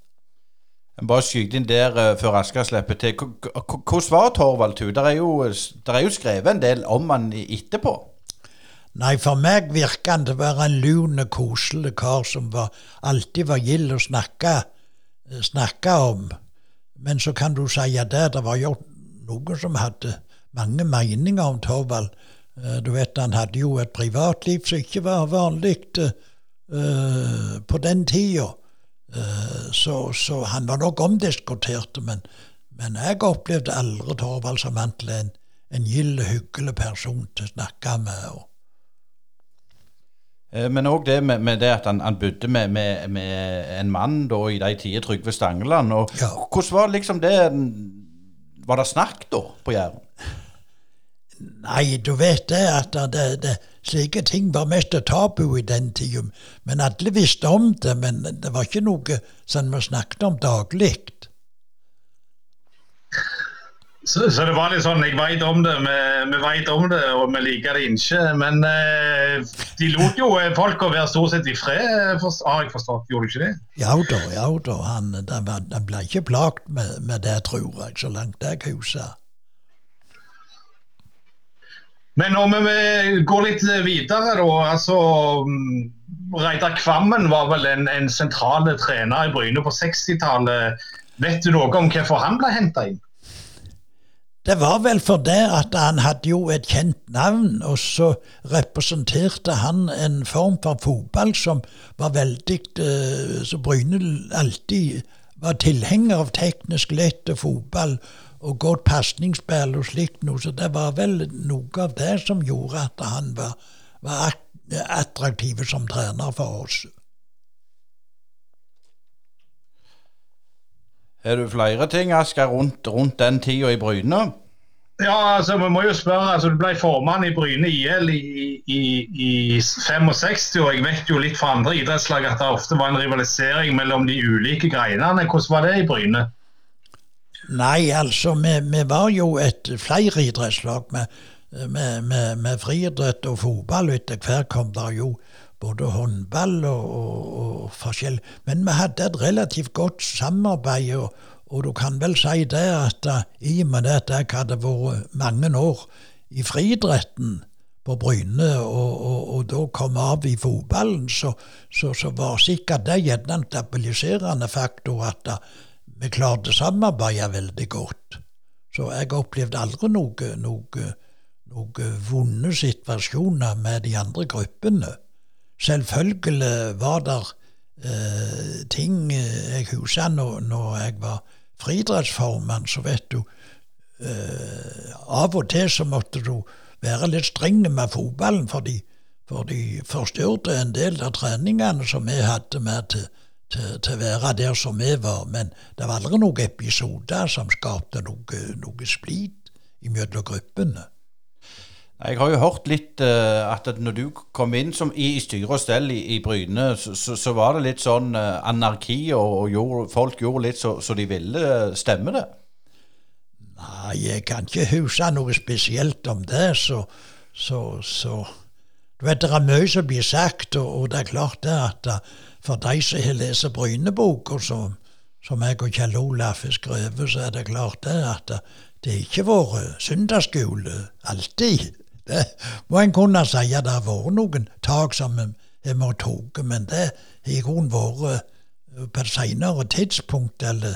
Bare skyte inn der uh, før Asker slipper til. Hvordan var Torvald Thu? Det er, er, jo skrevet en del om han etterpå. Nei, for meg virka han til å være en lun, koselig kar som var, alltid var gild å snakke, eh, snakke, om. Men så kan du si at det, det var jo noen som hadde mange meninger om Torvald. Du vet, han hadde jo et privatliv som ikke var vanlig uh, på den tida. Eh, så, så, han var nok omdiskutert, men, men jeg opplevde aldri Torvald som vant en, en gild, hyggelig person til å snakke med. og men òg det med, med, det at han, han bodde med, med, med, en mann da i de tider, Trygve Stangeland. Og, ja. Hvordan var liksom det Var det snakk da på Jæren? Nei, du vet det at det, det, slike ting var mest tabu i den tida. Men alle visste om det, men det var ikke noe som vi snakket om daglig. Så, så, det var litt sånn Jeg veit om det, vi, vi vet om det, og vi liker det ikke. Men eh, de lot jo folk å være stort sett i fred, har jeg forstått. Gjorde de ikke det? Ja da, ja da. Han, han ble ikke plagt med, med, det, tror jeg, så langt jeg husker. Men om vi går litt videre, da. altså mm, Reidar Kvammen var vel en, en sentral trener i Bryne på 60-tallet. Vet du noe om hvorfor han ble henta inn? Det var vel fordi at han hadde jo et kjent navn, og så representerte han en form for fotball som var veldig eh, Så Bryne alltid var tilhenger av teknisk lett fotball og godt pasningsspill og slikt noe. Så det var vel noe av det som gjorde at han var, var attraktiv som trener for oss. Er du flere ting, Asker, rundt, rundt den tida i Bryne? Ja, altså, vi må jo spørre. altså Du ble formann i Bryne IL i, i, i 65, og jeg vet jo litt fra andre idrettslag at det ofte var en rivalisering mellom de ulike greinene. Hvordan var det i Bryne? Nei, altså, vi, vi var jo et flere idrettslag med, med, med, med friidrett og fotball. Etter hvert kom det jo både håndball og, og, og forskjell. Men vi hadde et relativt godt samarbeid. og og du kan vel si det at uh, i og med at jeg hadde vært mange år i friidretten på Bryne, og, og, og, da kom av i fotballen, så, så, så var sikkert det gjerne en stabiliserende faktor at uh, vi klarte å samarbeide veldig godt. Så jeg opplevde aldri noe, noe, noe vonde situasjoner med de andre gruppene. Selvfølgelig var det eh, ting jeg husker når, når jeg var friidrettsformann, så vet du eh, Av og til så måtte du være litt streng med fotballen, for de, for de forstyrte en del av treningene som vi hadde med til, til, til, å være der som vi var. Men det var aldri noen episoder som skapte noe, noe splid mellom gruppene. Jeg har jo hørt litt uh, at når du kom inn som, i, i styre og stell i, i Bryne, så, så, så, var det litt sånn uh, anarki, og, og gjorde, folk gjorde litt så, så de ville. Stemmer det? Nei, jeg kan ikke huske noe spesielt om det, så, så, Du vet, det er mye som blir sagt, og, og, det er klart det at for de som har lest Bryneboka, som, som jeg og Kjell Olaf har skrevet, så er det klart det at det har ikke vært søndagsskole alltid. Det må en kunne si. at Det har vært noen tak som en må ta, men det har i grunnen vært eh, på et senere tidspunkt, eller,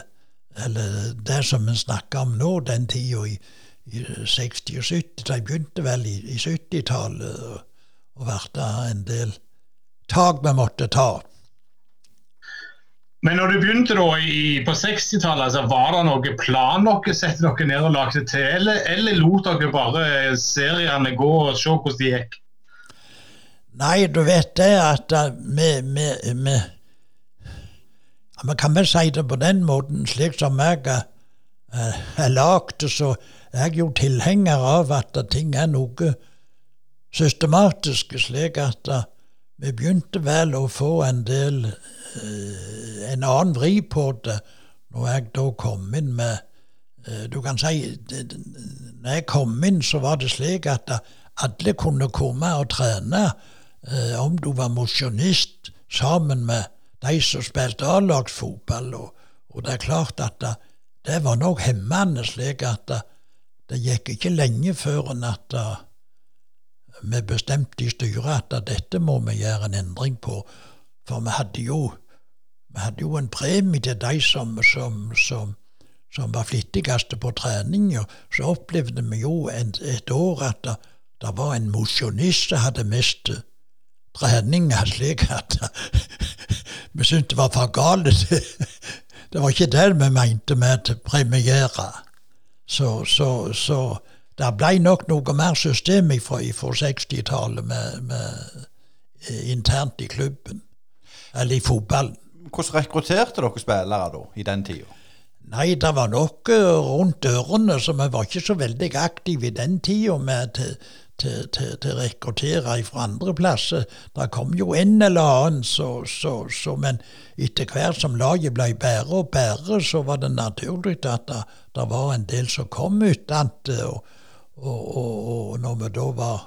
eller, det som vi snakker om nå, den tida i, i 60- og 70 De begynte vel i, i 70-tallet, og, og ble en del tak vi måtte ta. Men når du begynte da i, på 60-tallet, altså, var det noen plan dere sette dere ned og lagde til, eller, eller lot dere bare seriene gå og se hvordan de gikk? Nei, du vet det at vi, vi, vi kan vel si det på den måten, slik som jeg uh, er lagd, så er jeg jo tilhenger av at ting er noe systematisk, slik at uh, vi begynte vel å få en del Eh, en annen vri på det når jeg da kom inn med eh, Du kan si Når jeg kom inn, så var det slik at alle kunne komme og trene, eh, om du var mosjonist, sammen med de som spilte A-lagsfotball. Og, og, det er klart at det, det var nok hemmende, slik at det, det gikk ikke lenge før enn at vi bestemte i styret at dette må vi gjøre en endring på. For vi hadde jo, vi hadde jo en premie til de som, som, som, som var flittigste på trening. Og så opplevde vi jo et, et år at det, det var en mosjonist som hadde mistet treninga [laughs] slik at [laughs] vi syntes det var for galt. [laughs] Det var ikke det vi mente med å premiere. Så, så, så det ble nok noe mer system fra 60-tallet med, med, eh, internt i klubben eller i fotballen. Hvordan rekrutterte dere spillere da, i den tida? Nei, det var nok rundt dørene, så vi var ikke så veldig aktive i den tida med til, til, til, til rekruttere fra andre plasser. Det kom jo en eller annen, så, så, så, men etter hvert som laget ble bedre og bedre, så var det naturlig at det, det var en del som kom utenat. Og, og, og, og når vi da var,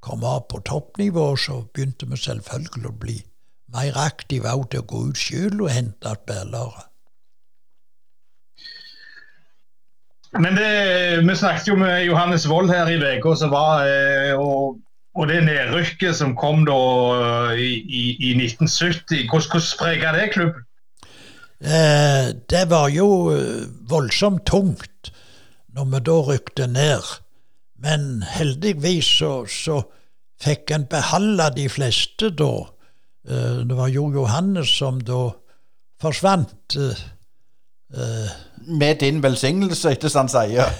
kom av på toppnivå, så begynte vi selvfølgelig å bli mer aktive òg til å gå ut sjøl og hente spillere. Men det, vi snakket jo med Johannes Wold her i uka, eh, og, og, det nedrykket som kom da eh, i, i, i 1970. Hvordan, hvordan prega det klubben? Eh, det var jo eh, voldsomt tungt når vi da rykte ned. Men heldigvis så, så fikk en beholde de fleste da. Eh, det var Jo Johannes som da forsvant. Eh, eh, med din velsignelse, ikke sant sier. [laughs]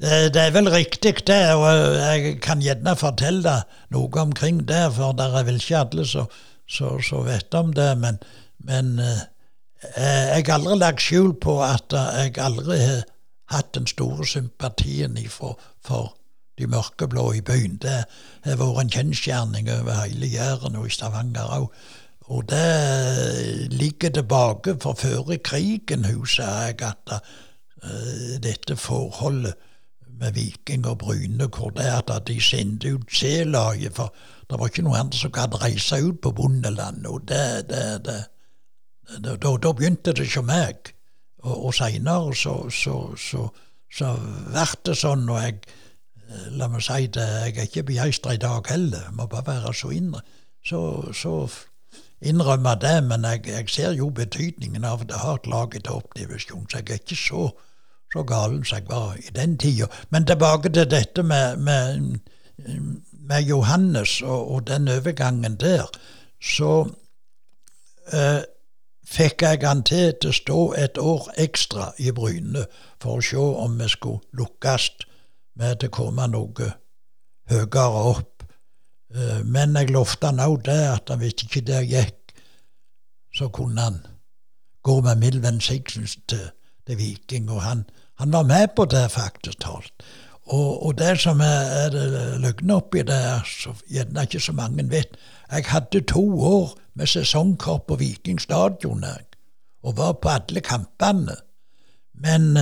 Det er vel riktig, det. Og jeg kan gjerne fortelle noe omkring det, for det er vel ikke alle som vet om det. Men, men jeg har aldri lagt skjul på at jeg aldri har hatt den store sympatien for, for de mørkeblå i byen. Det har vært en kjensgjerning over hele Jæren og i Stavanger òg. Og det ligger tilbake, for før krigen husker jeg at uh, dette forholdet med Viking og Bryne, hvor det er at de sendte ut C-laget, for det var ikke noen andre som gadd reise ut på bondeland. Og det, det, det, det da, da, begynte det hos meg. Og, og seinere så, så, så, så ble det sånn, og jeg La meg si det, jeg er ikke begeistra i dag heller, må bare være så innr Så, så innrømme det, men jeg, jeg, ser jo betydningen av det har et lag i oppdivisjon, så jeg er ikke så, så galen som jeg var i den tida. Men tilbake til dette med, med, med Johannes og, og, den overgangen der. Så eh, fikk jeg han til til å stå et år ekstra i Bryne for å se om vi skulle lukkes med å komme noe høyere opp. Men jeg lovte han òg det, at hvis ikke det gikk, så kunne han gå med mild velsignelse til, til Viking. Og han, han, var med på det, faktisk talt. Og, og det som er, er det løgne oppi det, er så gjerne ikke så mange vet Jeg hadde to år med sesongkort på Viking stadion og var på alle kampene. Men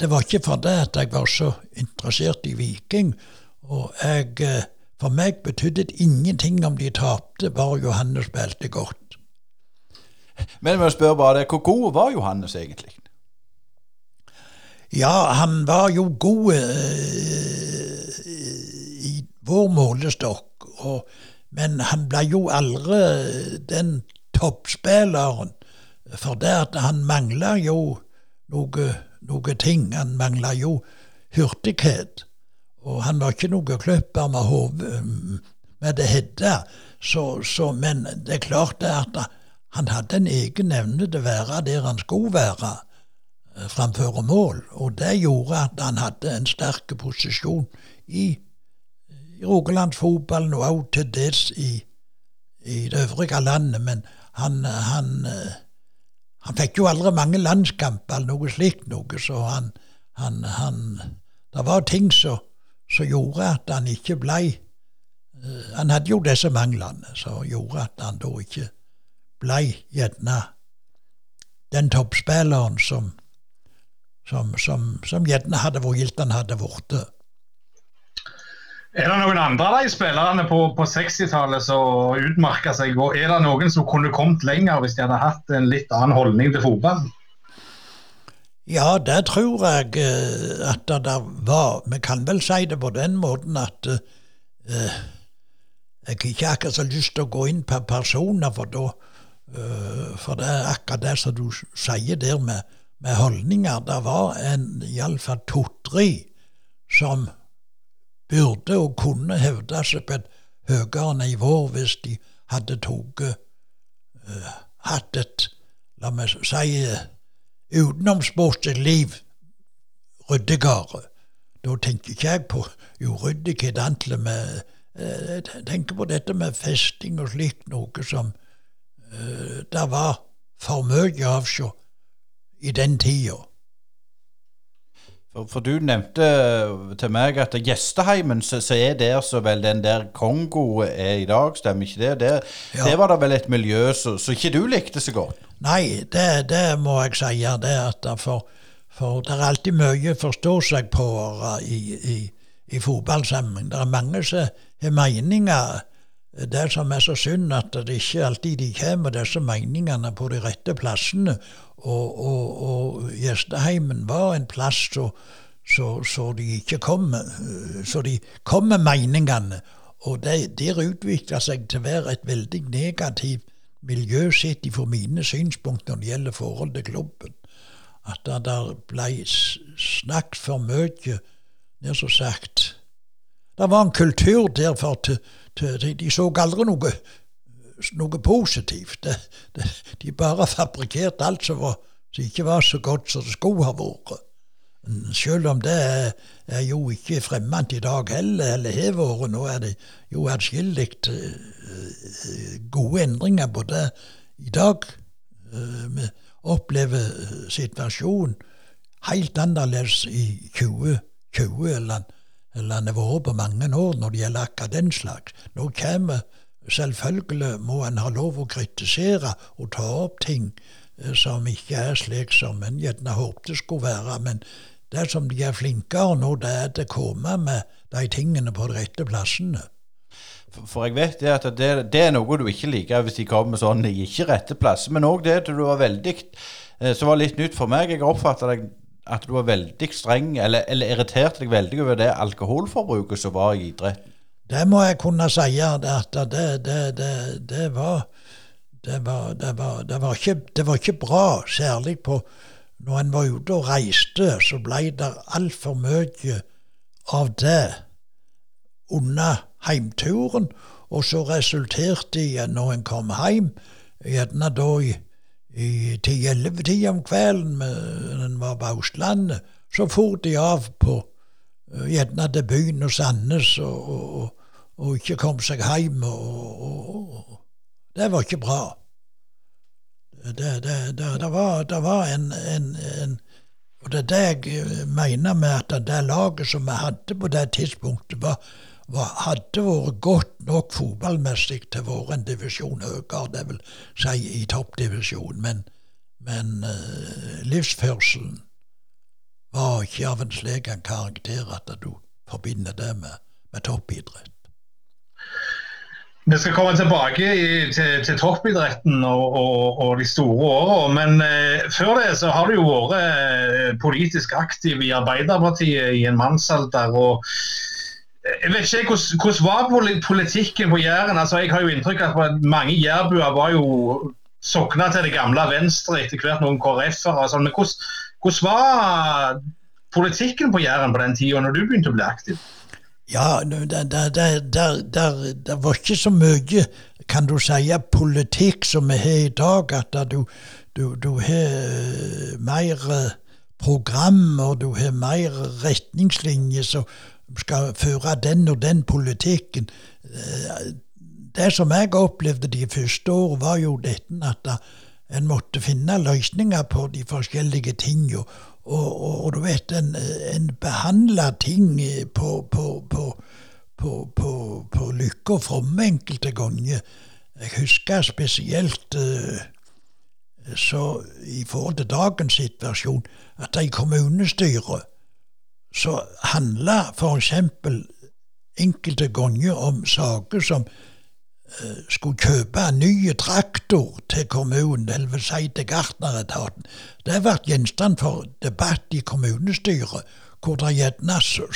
det var ikke fordi at jeg var så interessert i Viking. Og jeg, for meg betydde det ingenting om de tapte, bare Johannes spilte godt. Men vi spør bare hvor god var Johannes egentlig? Ja, han var jo god eh, i vår målestokk. Og, men han ble jo aldri den toppspilleren. For det at han mangla jo noe noe ting. Han mangla jo hurtighet. Og han var ikke noe kløpper med hodet med det hette, men det er klart at han hadde en egen evne til å være der han skulle være framfor mål. Og det gjorde at han hadde en sterk posisjon i, i rogalandsfotballen, og også til dels i, i det øvrige landet. Men han, han han fikk jo aldri mange landskamper eller noe slikt noe, så han, han, han Det var ting som gjorde at han ikke blei uh, Han hadde jo disse manglene som gjorde at han da ikke blei gjerne den toppspilleren som som, som, som gjerne hadde vært han hadde blitt. Er det noen andre av de spillerne på, på 60-tallet som utmerka seg? Og er det noen som kunne kommet lenger hvis de hadde hatt en litt annen holdning til fotball? Ja, det tror jeg uh, at det var. Vi kan vel si det på den måten at uh, jeg ikke akkurat så lyst til å gå inn på personer, for da uh, For det er akkurat det som du sier der med, med holdninger. Det var iallfall to-tre som burde og kunne hevde seg på et høyere nivå hvis de hadde tatt uh, hatt et, la meg si, utenomsportslig liv ryddigere. Da tenker ikke jeg på uryddighet antall med uh, Jeg tenker på dette med festing og slikt, noe som uh, det var for mye av i den tida. For, du nevnte til meg at gjesteheimen så, så er der så vel den der Kongo er i dag, stemmer ikke det? Det, ja. Det var da vel et miljø som ikke du likte så godt? Nei, det, det må jeg si. det at for, for det er alltid mye å forstå seg på i, i, i fotballsammenheng. Det er mange som har meninger. Det som er så synd, at det ikke alltid de kommer, disse meningene, på de rette plassene. Og, og, og gjesteheimen var en plass så, så, så de ikke kom Så de kom med meningene. Og det der utvikla seg til å være et veldig negativt miljø sett for mine synspunkter når det gjelder forhold til klubben. At det der ble snakket for mye, nær så sagt. Det var en kultur der for Øh, de, så aldri noe, noe positivt. De, de, de, bare fabrikkerte alt som, ikke var så godt som det skulle ha vært. Mm, selv om det er, jo ikke fremmed i dag heller, eller har vært. Nå er det jo atskillig øh, øh, gode endringer på det i dag. Vi opplever situasjonen helt annerledes i 2020 eller 2021 landet vårt på mange år når det gjelder akkurat den slags. Nå kommer Selvfølgelig må en ha lov å kritisere og ta opp ting eh, som ikke er slik som en gjerne håpte skulle være, men det som de er flinkere nå, det er å komme med de tingene på de rette plassene. For jeg vet det at det, det, er noe du ikke liker hvis de kommer sånn ikke rette plasser. Men òg det at du var veldig eh, som var litt nytt for meg. Jeg har oppfatta deg at du var veldig streng, eller, eller irriterte deg veldig over det alkoholforbruket som var i idretten? Det må jeg kunne si, at det, det, det, det var var, var, var ikke, det var ikke bra, særlig på når en var ute og reiste, så ble det altfor mye av det under heimturen, og så resulterte det når en kom hjem, gjerne da i i ti-elleve-tida om kvelden, når en var på Østlandet, så for de av på uh, gjerne til byen og Sandnes og, og, og, ikke kom seg hjem. Og, det var ikke bra. Det, det, det, det var, var en, en, en, Og det er det jeg eh, mener med at det laget som vi hadde på det tidspunktet, var, hadde vært godt nok fotballmessig til å være en divisjon høyere, det vil si i toppdivisjon, men, men uh, livsførselen var ikke av en slik en karakter at du forbinder det med, med toppidrett. Vi skal komme tilbake i, til, til, toppidretten og, og, og, de store åra. Men eh, før det så har du jo vært eh, politisk aktiv i Arbeiderpartiet i en mannsalder. og jeg vet ikke, Hvordan var politikken på Jæren? Altså, jeg har jo inntrykk av at mange jærbuer var jo sokna til det gamle Venstre, etter hvert noen KrF-ere. Altså. Men hvordan, hvordan, var politikken på Jæren på den tida, når du begynte å bli aktiv? Ja, det var ikke så mye, kan du si, politikk som vi har i dag. At du, du, du har eh, mer eh, program, og du har mer retningslinjer. så skal føre den og den politikken. Eh, det som jeg opplevde de første årene, var jo dette at en måtte finne løsninger på de forskjellige tingene. Og, og, og, du vet, en, en behandla ting på, på, på, på, på, lykke og fromme enkelte ganger. Jeg husker spesielt så i forhold til dagens situasjon at i kommunestyret så handler f.eks. enkelte ganger om saker som eh, skulle kjøpe en ny traktor til kommunen, eller vil si til gartneretaten. Det ble gjenstand for debatt i kommunestyret, hvor det gjerne så,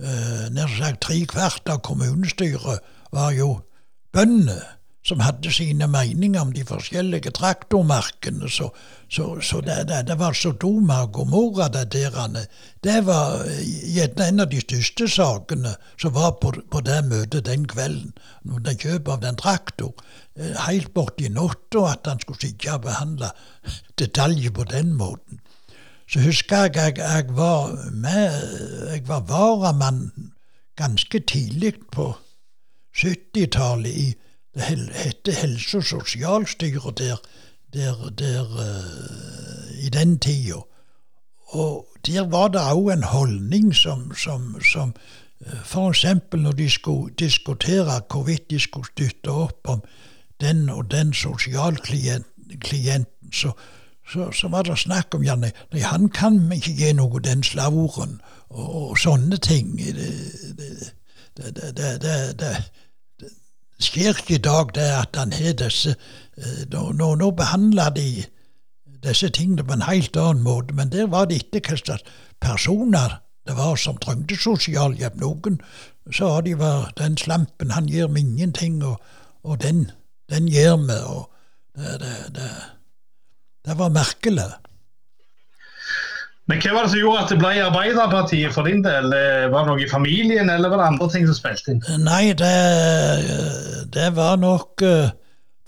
uh, nær sagt tre kvart av kommunestyret var jo bønder som hadde sine meninger om de forskjellige traktormarkene. Så, så, så det, det, det, var Sodoma og Gomorra, det der. Det var eh, gjerne en av de største sakene som var på, på det møtet den kvelden. Når de kjøp av den traktor. Eh, helt borti natta at han skulle sitte og behandle detaljer på den måten. Så husker jeg jeg, jeg var med, jeg var varamann ganske tidlig på 70-tallet i det heter Helse- og sosialstyret der, der, der uh, i den tida. Og der var det òg en holdning som, som, som eh, f.eks. når de skulle diskutere hvorvidt de skulle støtte opp om den og den sosialklienten, så, så, så, var det snakk om Janne nei, han kan ikke gi noe den slaveren, og, og sånne ting. Det, det, det, det skjer ikke i dag, det at han har disse nå, Nå, nå behandler de disse tingene på en helt annen måte, men der var det ikke hva personer det var som trengte sosialhjelp. Noen sa de var den slampen, han gir meg ingenting, og, og den, den gir vi. og det, det, det, det var merkelig. Men Hva var det som gjorde at det ble Arbeiderpartiet for din del? Eh, var det noe i familien, eller var det andre ting som spilte inn? Nei, det, det var nok uh,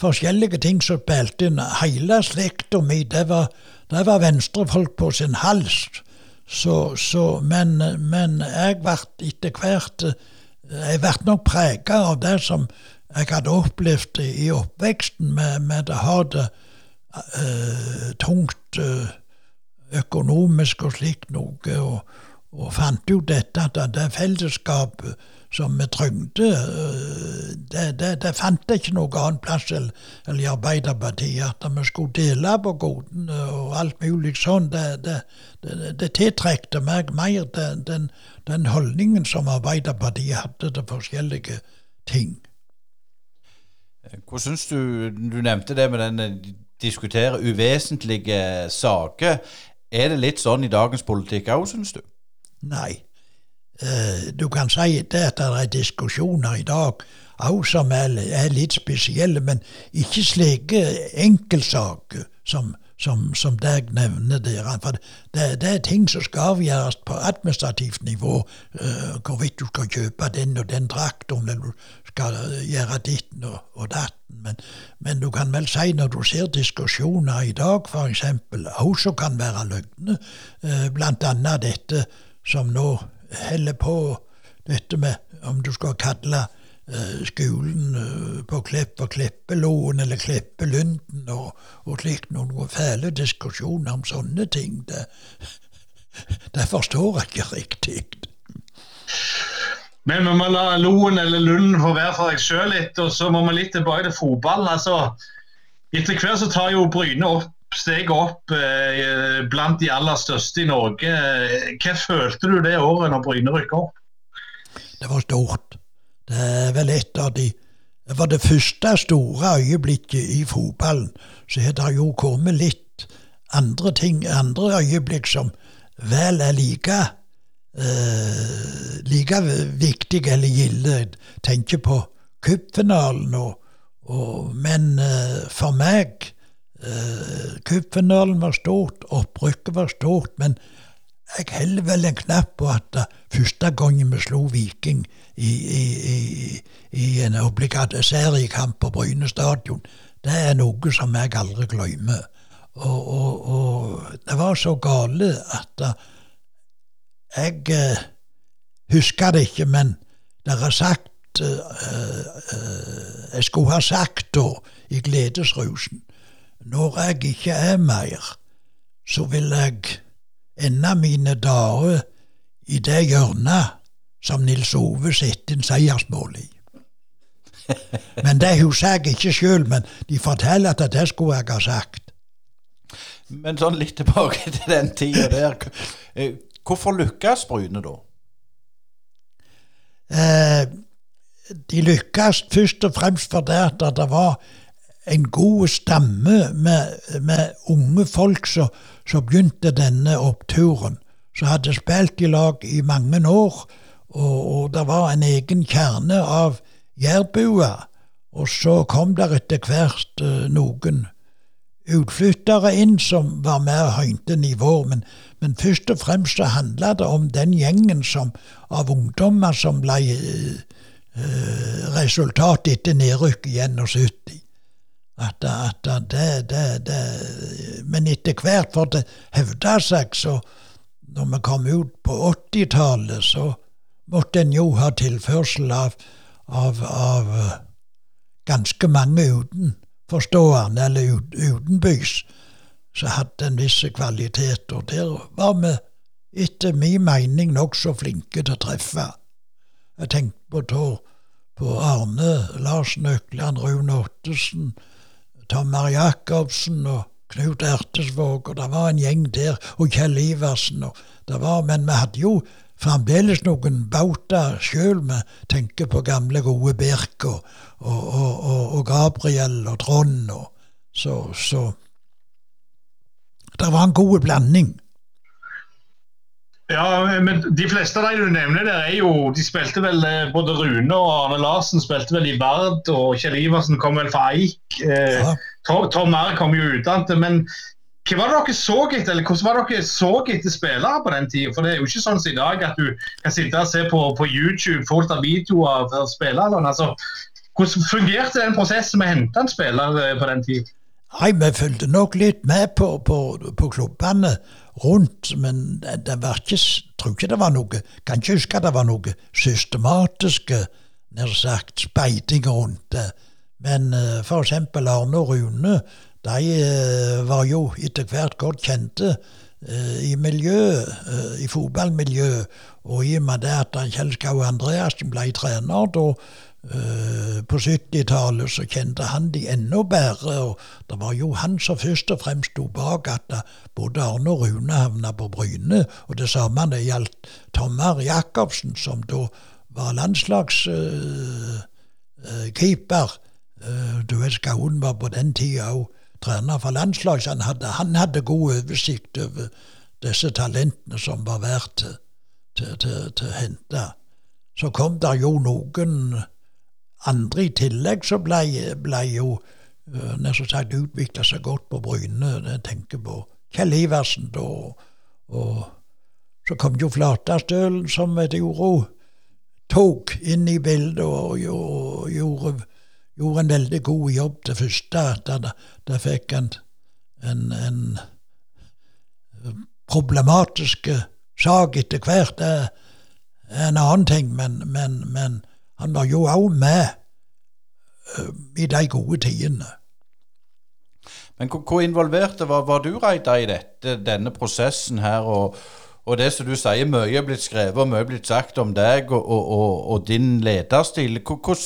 forskjellige ting som spilte inn. Hele slekta mi, det var, det var venstrefolk på sin hals. Så, så, men, men jeg ble etter hvert Jeg ble nok prega av det som jeg hadde opplevd i oppveksten, med, med det harde, uh, tungt uh, økonomisk og slikt noe. Og, og fant jo dette at det fellesskapet som vi trengte, det, det, det fant jeg ikke noe annen plass enn i Arbeiderpartiet. At vi skulle dele på godene og alt mulig sånn, det, det, det, tiltrekte meg mer den, den, den, holdningen som Arbeiderpartiet hadde til forskjellige ting. Hvordan syns du Du nevnte det med den diskutere uvesentlige saker. Er det litt sånn i dagens politikk òg, syns du? Nei. Uh, du kan si det at det er diskusjoner i dag òg som er, er, litt spesielle, men ikke slike enkeltsaker som, som, som deg nevner der. For det, det, er ting som skal avgjøres på administrativt nivå. Uh, hvorvidt du skal kjøpe den og den traktoren, eller du skal gjøre ditten og, og datten. Men, men, du kan vel si når du ser diskusjoner i dag, f.eks., også kan være løgne, uh, blant annet dette som nå holder på, dette med om du skal kalle skolen uh, på Klepp Kleppelåen eller Kleppelunden og, og slikt noen fæle diskusjoner om sånne ting. Det, det forstår jeg ikke riktig. Men vi må la Loen eller Lunden få være for seg sjøl litt, og så må vi litt tilbake til fotballen. Altså, etter hvert så tar jo Bryne opp steget opp eh, blant de aller største i Norge. Hva følte du det året når Bryne rykka opp? Det var stort. Det er vel et av de Det var det første store øyeblikket i fotballen. Så har det jo kommet litt andre ting, andre øyeblikk som vel er like eh, like viktige eller gilde. Tenker på cupfinalen og, og Men eh, for meg Cupfinalen var stort, opprykket var stort, men jeg holder vel en knapp på at første gangen vi slo Viking i, i, i, en obligat seriekamp på Bryne stadion, det er noe som jeg aldri glemmer. Og, og, og, det var så gale at jeg eh, husker det ikke, men det er sagt uh, Jeg skulle ha sagt da, i gledesrusen når jeg ikke er mer, så vil jeg ende mine dager i det hjørnet som Nils Ove sitter en seiersmål i. Men det hun jeg ikke sjøl, men de forteller at det skulle jeg ha sagt. Men sånn litt tilbake til den tida der. Eh, hvorfor lykkes Bryne da? Eh, de lykkes først og fremst fordi at det var en god stamme med, med unge folk som begynte denne oppturen. Som hadde spilt i lag i mange år, og, og det var en egen kjerne av jærbuer. Og så kom der etter hvert uh, noen utflyttere inn som var med og høynte nivået, men, men, først og fremst så handla det om den gjengen som, av ungdommer som ble uh, resultat etter nedrykk i 71 at, at det, det, det, Men etter hvert, for det hevda seg, så når vi kom ut på 80-tallet, så måtte en jo ha tilførsel av, av, av ganske mange utenforstående, eller ut, utenbys, som hadde en viss kvalitet. Og der var vi, etter min mening, nokså flinke til å treffe. Jeg tenkte på, på Arne Larsen Økland, Rune Ottesen, Tommer Jacobsen og Knut Ertesvåg, og det var en gjeng der, og Kjell Iversen. og det var, Men vi hadde jo fremdeles noen bauta sjøl. Vi tenker på gamle, gode Birk og, og, og, og Gabriel og Trond. Og, så, så det var en god blanding. Ja, men de fleste av de du nevner der, er jo De spilte vel eh, Både Rune og Arne Larsen spilte vel i Vard, og Kjell Iversen kom vel fra Eik. Eh, ja. Tom, Tom Mer kom jo utdannet. Men hva var det dere så etter, eller hvordan var det dere så etter spillere på den tida? For det er jo ikke sånn som i dag at du kan sitte og se på, på YouTube fullt av videoer av spillerne. Altså, hvordan fungerte den prosessen med å hente en spiller eh, på den tida? Nei, vi fulgte nok litt med på, på, på klubbene rundt, men det, var ikke tror ikke det var noe Kan ikke huske at det var noe systematiske nær sagt, rundt det. Men uh, for eksempel Arne og Rune, de uh, var jo etter hvert godt kjente uh, i miljøet, i fotballmiljøet. Og i og med det at Kjell Skau Andreassen ble trener da på 70-tallet, så kjente han de enda bedre. og Det var jo han som først og fremst sto bak at både Arne og Rune havna på Bryne. Og det samme det gjaldt Tommar Jacobsen, som da var landslagskeeper. Du vet, Skauen var på den tida òg trener for landslaget. Han hadde, han hadde god oversikt over disse talentene som var verdt til til, til, til å hente. Så kom det jo noen andre i tillegg som ble, ble jo nesten nær sagt utvikla seg godt på Bryne. Jeg tenker på Kjell Iversen da. Og så kom jo Flatastølen, som et uro tok inn i bildet og, og gjorde, gjorde, en veldig god jobb til første. Da, da fikk en, en, en problematisk sak etter hvert Det er en annen ting, men, men, men han var jo òg med uh, i de gode tidene. Men hvor involverte var, var du, Reidar, i dette, denne prosessen her? Og, og, det som du sier, mye er blitt skrevet og mye er blitt sagt om deg og, og, og din lederstil. Hvordan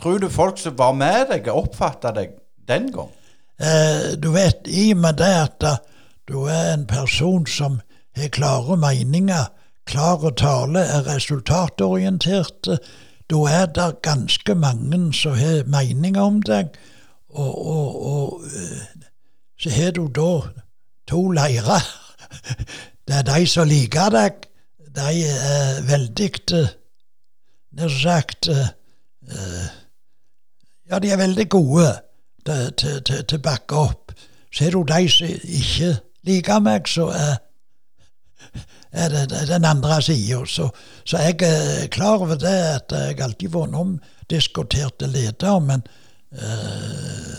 tror du folk som var med deg, oppfatta deg den gang? Eh, du vet, i og med det at du er en person som har klare meninger, klar tale, er resultatorientert. Da er det ganske mange som har meninger om deg, og, og, og eh, så har du da to leirer. [laughs] Det er de som liker deg. De er veldig eh, Nær sagt eh, Ja, de er veldig gode til å bakke opp. Ser du de som ikke liker meg, så er, er det den andre sida. Så, så, jeg er klar over det at jeg alltid vært omdiskutert leder, men øh,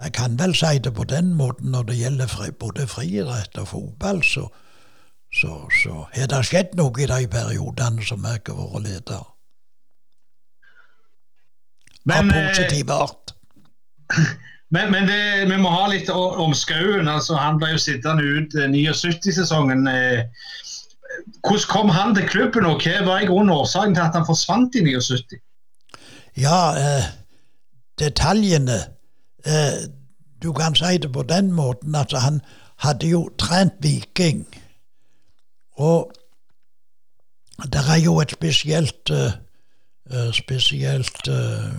jeg kan vel si det på den måten når det gjelder fri, både friidrett og fotball, så, så, så har det skjedd noe i de periodene som jeg har vært leder. Men, Av positiv art. [laughs] Men, men det, vi må ha litt om Skauen. Altså, han ble jo sittende ut 79-sesongen. Hvordan kom han til klubben, og hva var i grunnen årsaken til at han forsvant i 79? Ja, eh, detaljene eh, Du kan si det på den måten at han hadde jo trent Viking. Og det er jo et spesielt uh, spesielt uh,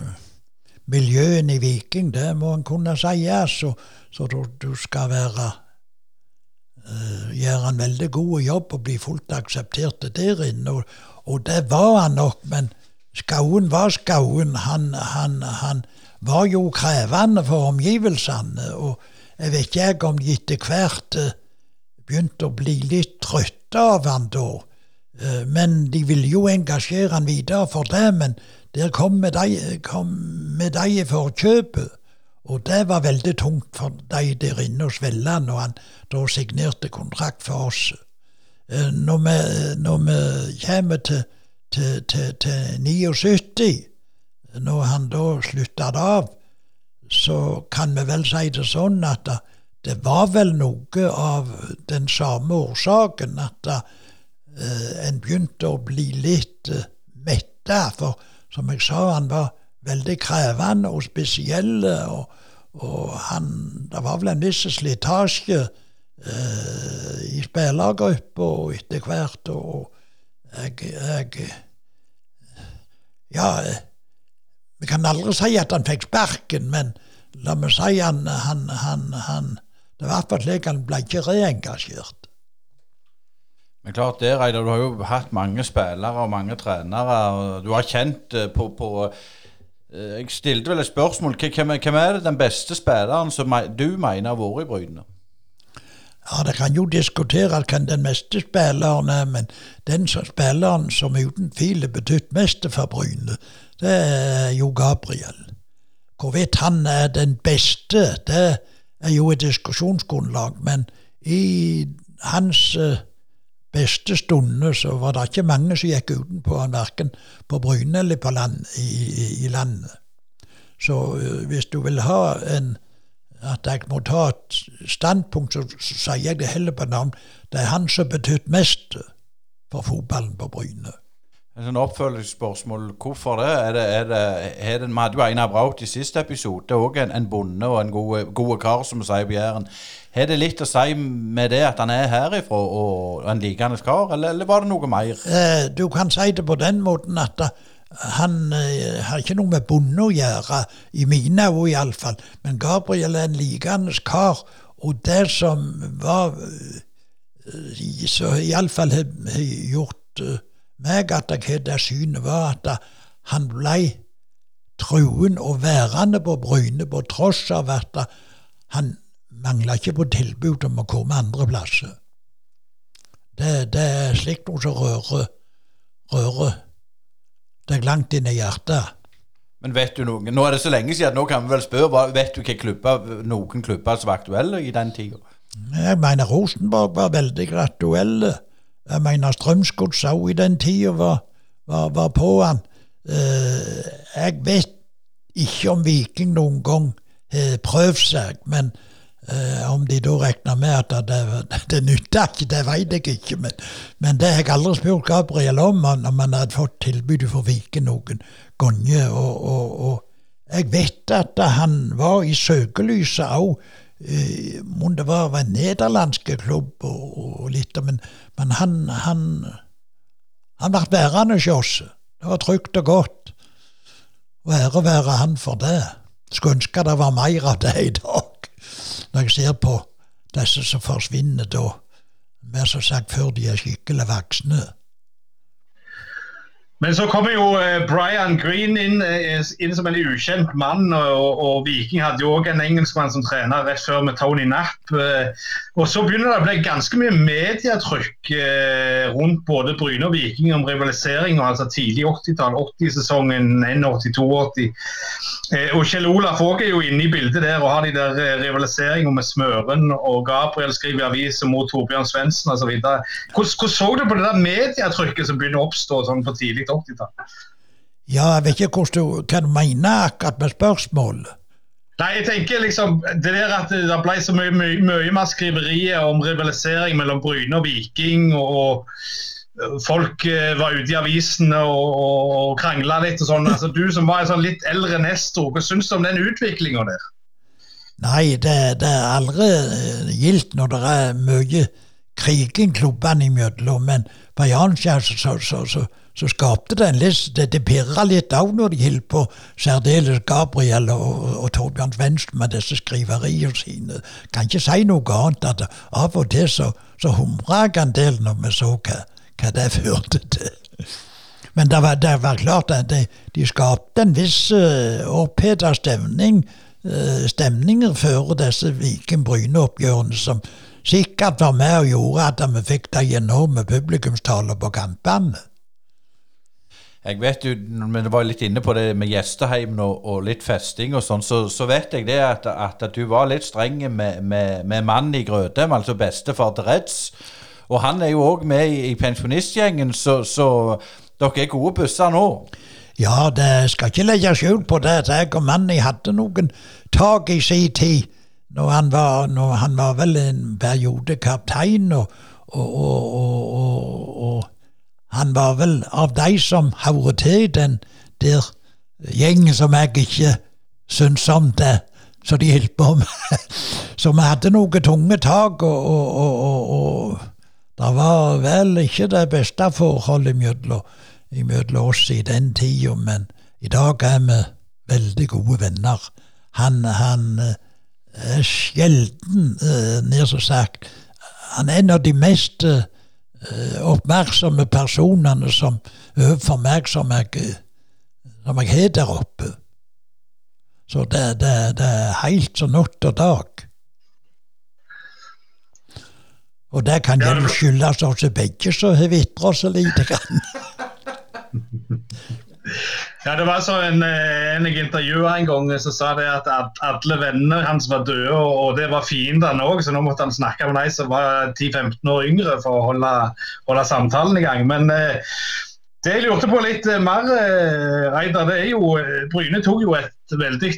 miljøene i Viking, det må en kunne si, så, så du, du, skal være uh, gjøre en veldig god jobb og bli fullt akseptert der inne. Og, og, det var han nok, men Skauen var Skauen. Han, han, han var jo krevende for omgivelsene. Og jeg vet ikke om de etter hvert begynte å bli litt trøtte av han da. Uh, men de ville jo engasjere han videre for det. men der kom vi de, kom i forkjøpet, og det var veldig tungt for de der inne hos Velland når han da signerte kontrakt for oss. Eh, når vi, når vi kommer til, til, til, til 79, når han da slutta av, så kan vi vel si det sånn at det, var vel noe av den samme årsaken at en begynte å bli litt uh, metta. For som jeg sa, han var veldig krevende og spesiell. Og, og han, det var vel en viss slitasje eh, i spillergruppa etter hvert. Og jeg, jeg Ja, vi kan aldri si at han fikk sparken, men la meg si han, han, han, han Det var i slik han ble ikke reengasjert. Men klart det, Reidar, du har jo hatt mange spillere og mange trenere. og Du har kjent eh, på, på eh, Jeg stilte vel et spørsmål. Hvem, hvem er det den beste spilleren som du mener har vært i Bryne? Ja, Det kan jo diskuteres hvem den meste spilleren er, men den spilleren som uten tvil har betydd mest for Bryne, det er jo Gabriel. Hvorvidt han er den beste, det er jo et diskusjonsgrunnlag, men i hans eh, beste stundene så var det ikke mange som gikk utenpå han, verken på Bryne eller på land, i, i, i landet. Så uh, hvis du vil ha en at jeg må ta et standpunkt, så, så sier jeg det heller på navn. Det er han som betydde mest for fotballen på Bryne. En sånn oppfølgingsspørsmål. Hvorfor det? Er det, er det, er det Vi hadde jo Einar Braut i siste episode. Òg en, en bonde og en god, kar, som vi sier på Jæren. Har det litt å si med det at han er herifra og en likende kar, eller, eller, var det noe mer? Eh, du kan si det på den måten at uh, han eh, har ikke noe med bonde å gjøre, i mine øyne iallfall. Men Gabriel er en likende kar, og det som var uh, Så iallfall har gjort uh, meg at jeg hadde det synet, var at han blei truen og værende på Bryne på tross av at han mangla ikke på tilbud om å komme andre plasser. Det, det er slikt noe som rører, rører deg langt inn i hjertet. Men vet du noen Nå er det så lenge siden, nå kan vi vel spørre, vet du hvilke klubber, noen klubber som var aktuelle i den tida? Jeg mener Rosenborg var veldig aktuelle. Jeg mener Strømsgods òg i den tida var, var, var, på han. Uh, jeg vet ikke om Viking noen gang har prøvd seg, men uh, om de da regna med at det, [laughs] det, nytta ikke, det vet jeg ikke. Men, men det har jeg aldri spurt Gabriel om, om han hadde fått tilbud for Viking noen ganger. Og, og, og, jeg vet at han var i søkelyset òg eh, Om det var en nederlandsk klubb og litt, men, men han, han, han ble værende hos oss. Det var trygt og godt. Og ære være han for det. Skulle ønske det var mer av det i dag, når jeg ser på disse som forsvinner da, mer som sagt før de er skikkelig voksne. Men så kommer jo eh, Brian Green inn, eh, inn som en ukjent mann. Og, og Viking hadde jo òg en engelskmann som trener rett før med Tony Napp. Eh, og så begynner det å bli ganske mye medietrykk rundt både Bryne og Viking om rivalisering. altså Tidlig 80-tall, 80-sesongen, 81-82-80. Og Kjell Olaf òg er jo inne i bildet der og har de der rivaliseringene med Smøren. Og Gabriel skriver i aviser mot Torbjørn Svendsen osv. Hvordan, hvordan så du på det der medietrykket som begynner å oppstå sånn på tidlig 80-tallet. Ja, jeg vet ikke hvordan hva du mener akkurat med spørsmålet. Nei, jeg tenker liksom, Det der at det ble så mye, mye, mye mer skriverier om rivalisering mellom Bryne og Viking. og Folk eh, var ute i avisene og, og, og krangla litt. og sånn. [laughs] Altså, du som var en sånn litt eldre nestor, hva syns du om den utviklinga der? Nei, det, det er aldri eh, gildt når det er mye kriging klubbene imellom. Men på Jansjær så, så, så, så så skapte det en litt Det, det pirra litt òg når de holdt på, særdeles Gabriel og, og, Torbjørn Svendsen med disse skriveriene sine. Kan ikke si noe annet at av og til så, så humra jeg en del når vi så hva, hva det førte til. Men det var, det var klart at de, de skapte en viss uh, oppheta stemning, uh, stemninger før disse Viken-Bryne-oppgjørene, som sikkert var med og gjorde at vi fikk de enorme publikumstallene på kampene. Jeg vet jo, men du var litt inne på det med gjesteheimen og, og, litt festing og sånn, så, så, vet jeg det at, at, at, du var litt streng med, med, med mannen i Grødem, altså bestefar til Reds. Og han er jo òg med i, i pensjonistgjengen, så, så, dere er gode busser nå? Ja, det skal ikke legge skjul på det at jeg og mannen hadde noen tak i sin tid. Når han var, når han var vel en periode kaptein og, og, og han var vel av de som hører til den der gjengen som jeg ikke syns om det, så de holdt på. [laughs] Så vi hadde noen tunge tak, og, og, og, og, det var vel ikke det beste forholdet mellom oss i den tida, men i dag er vi veldig gode venner. Han, han eh, er sjelden, eh, nær sagt Han er en av de mest Eh, oppmerksomme personene som overfor meg som jeg, som jeg har der oppe. Så det, det, det er helt som natt og dag. Og det kan jo skyldes oss begge som har vitra så lite grann. [laughs] Ja, det var så en, eh, en jeg intervjua en gang som sa det at alle vennene hans var døde, og det var fiendene òg, så nå måtte han snakke med de som var 10-15 år yngre for å holde, holde samtalen i gang. Men eh, det jeg lurte på litt eh, mer, Reidar, det er jo Bryne tok jo et veldig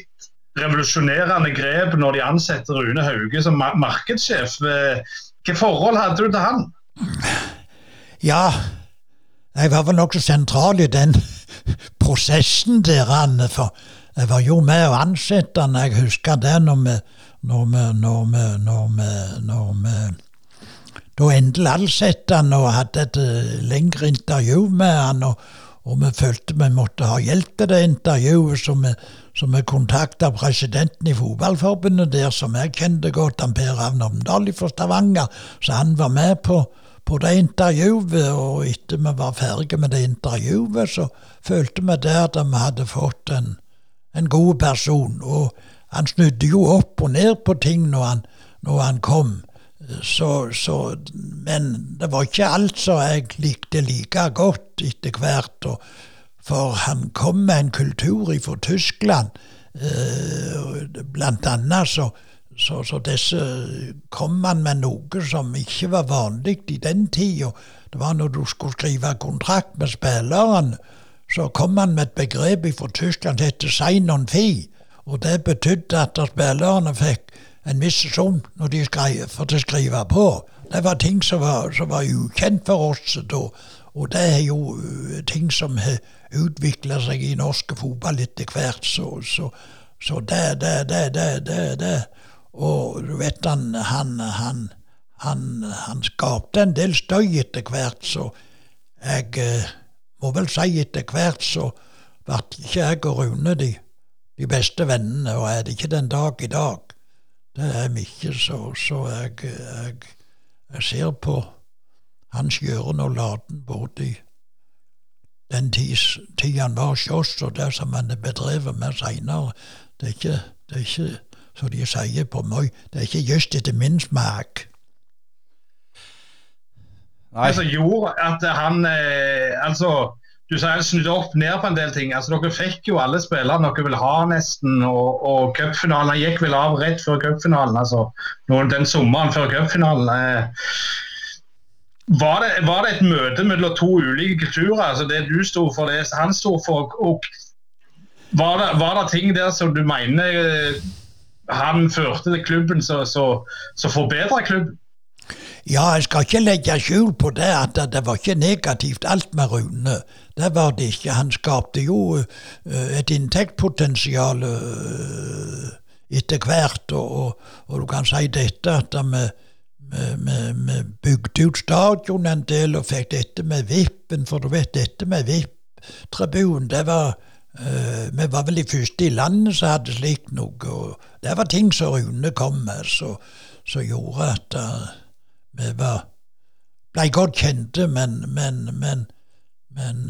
revolusjonerende grep når de ansetter Rune Hauge som markedssjef. Hvilke forhold hadde du til han? Ja, jeg var vel nokså sentral i den prosessen der, Anne. For jeg var jo med å ansette han. Jeg husker det når vi når vi, når vi, når vi, når vi Da endelig ansatte han og hadde et eh, lengre intervju med han. og, og vi følte vi måtte ha hjelp til det intervjuet, så vi, vi kontakta presidenten i fotballforbundet der, som jeg kjente godt, han Per Ravn Omdal fra Stavanger, så han var med på, på det intervjuet, og etter vi var ferdige med det intervjuet, så følte vi der at vi hadde fått en, en god person. Og han snudde jo opp og ned på ting når han, når han kom. Så, så, men det var ikke alt som jeg likte like godt etter hvert. Og, for han kom med en kultur fra Tyskland. Eh, blant annet så så, så disse kom man med noe som ikke var vanlig i den tida. Det var når du skulle skrive kontrakt med spilleren, så kom man med et begrep fra Tyskland som het 'sign on. Og det betydde at spillerne fikk en viss sum når de skrev, for å skrive på. Det var ting som var, som var ukjent for oss da. Og det er jo uh, ting som har utvikla seg i norsk fotball etter hvert. Så, så, så det, det, det, det, det, det og du vet han, han, han, han, han skapte en del støy etter hvert, så jeg eh, må vel si etter hvert så ble ikke jeg og Rune de, de beste vennene, og er det ikke den dag i dag. Det er vi ikke, så, så jeg, jeg, jeg, ser på hans gjøren og laden både i den tid, han var hos oss, og det som han bedrevet med seinere. Det, det er ikke som de sier på meg. Det er ikke just etter min smak. Nei. Altså, gjorde at han eh, Altså, du sier han snudde opp ned på en del ting. altså Dere fikk jo alle spillerne dere ville ha, nesten. Og, og cupfinalen gikk vel av rett før cupfinalen. altså Den sommeren før cupfinalen. Eh, var, det, var det, et møte mellom to ulike kulturer? altså Det du sto for, det han sto for. og var det, var det ting der som du mener eh, han førte til klubben så forbedra klubben? Ja, jeg skal ikke legge skjul på det at det var ikke negativt alt med Rune. Det var det ikke. Han skapte jo uh, et inntektspotensial uh, etter hvert. Og, og, du kan si dette at vi, vi, bygde ut stadion en del og fikk dette med vippen, for du vet dette med VIP-tribunen, det var vi var vel de første i landet som hadde slikt noe. og Det var ting som Rune kom med, som gjorde at uh, vi var, ble godt kjente. Men, men, men,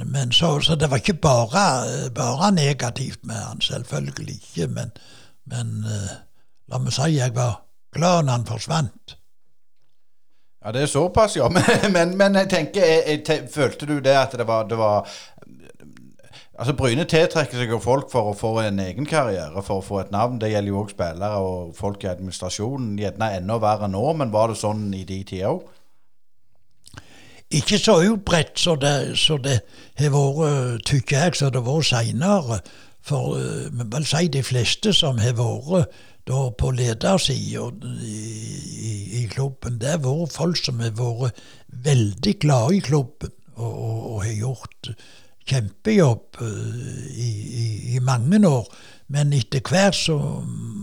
men så, så, det var ikke bare, bare, negativt med han, selvfølgelig ikke. Men, uh, la meg si jeg var glad når han forsvant. Ja, det er såpass, ja. [laughs] Men, men jeg tenker, jeg, jeg, følte du det at det var, det var Altså Bryne tiltrekker seg jo folk for å få en egen karriere, for å få et navn. Det gjelder jo òg spillere og folk i administrasjonen. Gjerne enda verre nå, men var det sånn i de tider òg? Ikke så utbredt som det, så det har vært, tykker jeg, som det har vært seinere. For uh, vil si de fleste som har vært da på ledersida i, i, i, klubben, det har vært folk som har vært veldig glade i klubben og har gjort kjempejobb eh, i, i, i, mange år. Men etter hvert så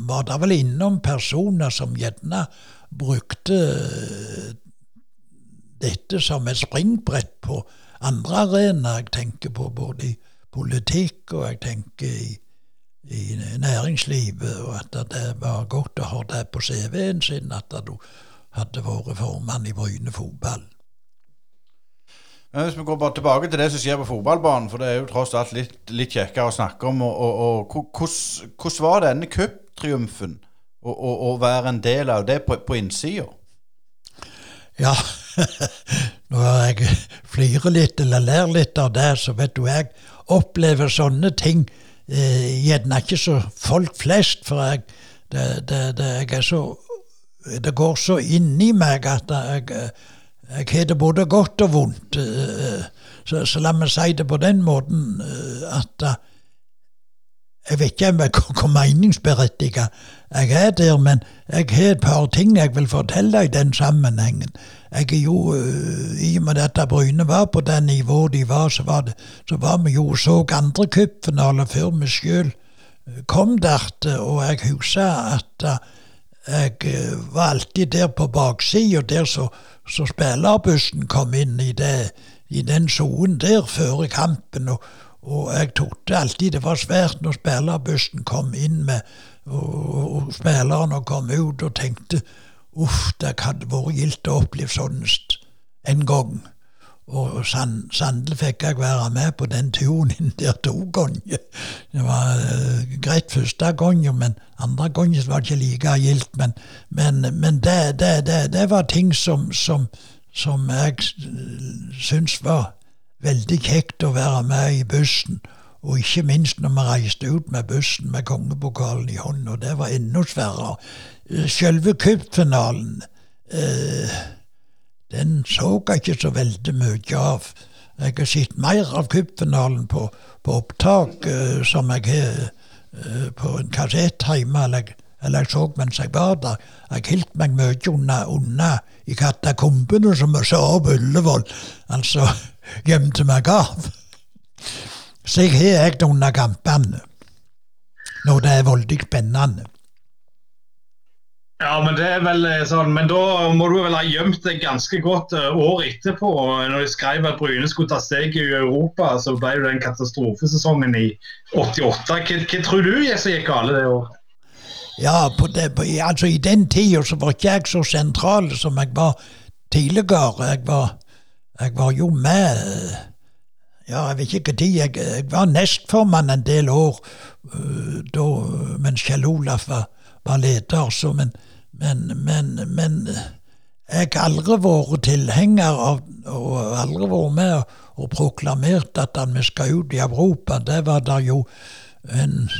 var det vel innom personer som gjerne brukte eh, dette som et springbrett på andre arenaer. Jeg tenker på både i politikk og jeg tenker i, i næringslivet, og at det var godt å ha det på CV-en sin at du hadde vært formann i Bryne fotball. Hvis vi går bare tilbake til det som skjer på fotballbanen, for det er jo tross alt litt, litt kjekkere å snakke om. og, og, og Hvordan var denne cuptriumfen å være en del av det på, på innsida? Ja, [laughs] Når jeg flirer litt eller ler litt av det, så vet du jeg opplever sånne ting eh, gjerne ikke så folk flest, for jeg, det, det, det, jeg så Det går så inni meg at jeg, jeg har det både godt og vondt. Eh, så, så la meg si det på den måten eh, at eh, jeg vet ikke om jeg hvor meningsberettiget jeg er der, men jeg har et par ting jeg vil fortelle i den sammenhengen. Jeg er jo, I og med at Bryne var på det nivået de var, så var, det, så var vi jo så andre cupfinaler før vi sjøl kom der, og jeg husker at jeg var alltid der på baksida, der så, så spillerbussen kom inn i, det, i den sonen der før kampen. og og jeg trodde alltid det var svært når spillerbussen kom inn med og, og spillerne kom ut og tenkte uff, det hadde vært gildt å oppleve sånt en gang. Og sannelig fikk jeg være med på den turen inn der to ganger. Det var uh, greit første gangen, men andre gangen var det ikke like gildt. Men, men, men det, det, det, det, var ting som, som, som jeg syns var veldig kjekt å være med i bussen. Og ikke minst når vi reiste ut med bussen med kongepokalen i hånden, og det var enda svære. Eh, selve cupfinalen, eh, den så jeg ikke så veldig mye av. Jeg har sett mer av cupfinalen på, på, opptak uh, som jeg har uh, på en kassett hjemme, eller, eller, jeg så mens jeg var der. Jeg holdt meg mye unna, unna i katakombene, som vi så på Ullevål. Altså [laughs] gjemte meg av. Så jeg har jeg under kampene når det er veldig spennende. Ja, men det er vel eh, sånn, men da må du vel ha gjemt deg ganske godt året år etterpå. Når de skrev at Bryne skulle ta steget i Europa, så ble det den katastrofesesongen i 88. Hva, hva tror du som gikk galt det året? Ja, det, altså I den tida så var ikke jeg så sentral som jeg var tidligere. Jeg var, jeg var jo med ja, jeg vet ikke når. Jeg, jeg var nestformann en del år da, mens Kjell Olaf var, var leder. Så, men, men, men, men, jeg har aldri vært tilhenger av og aldri vært med og, og proklamert at vi skal ut i Europa. Det var det jo en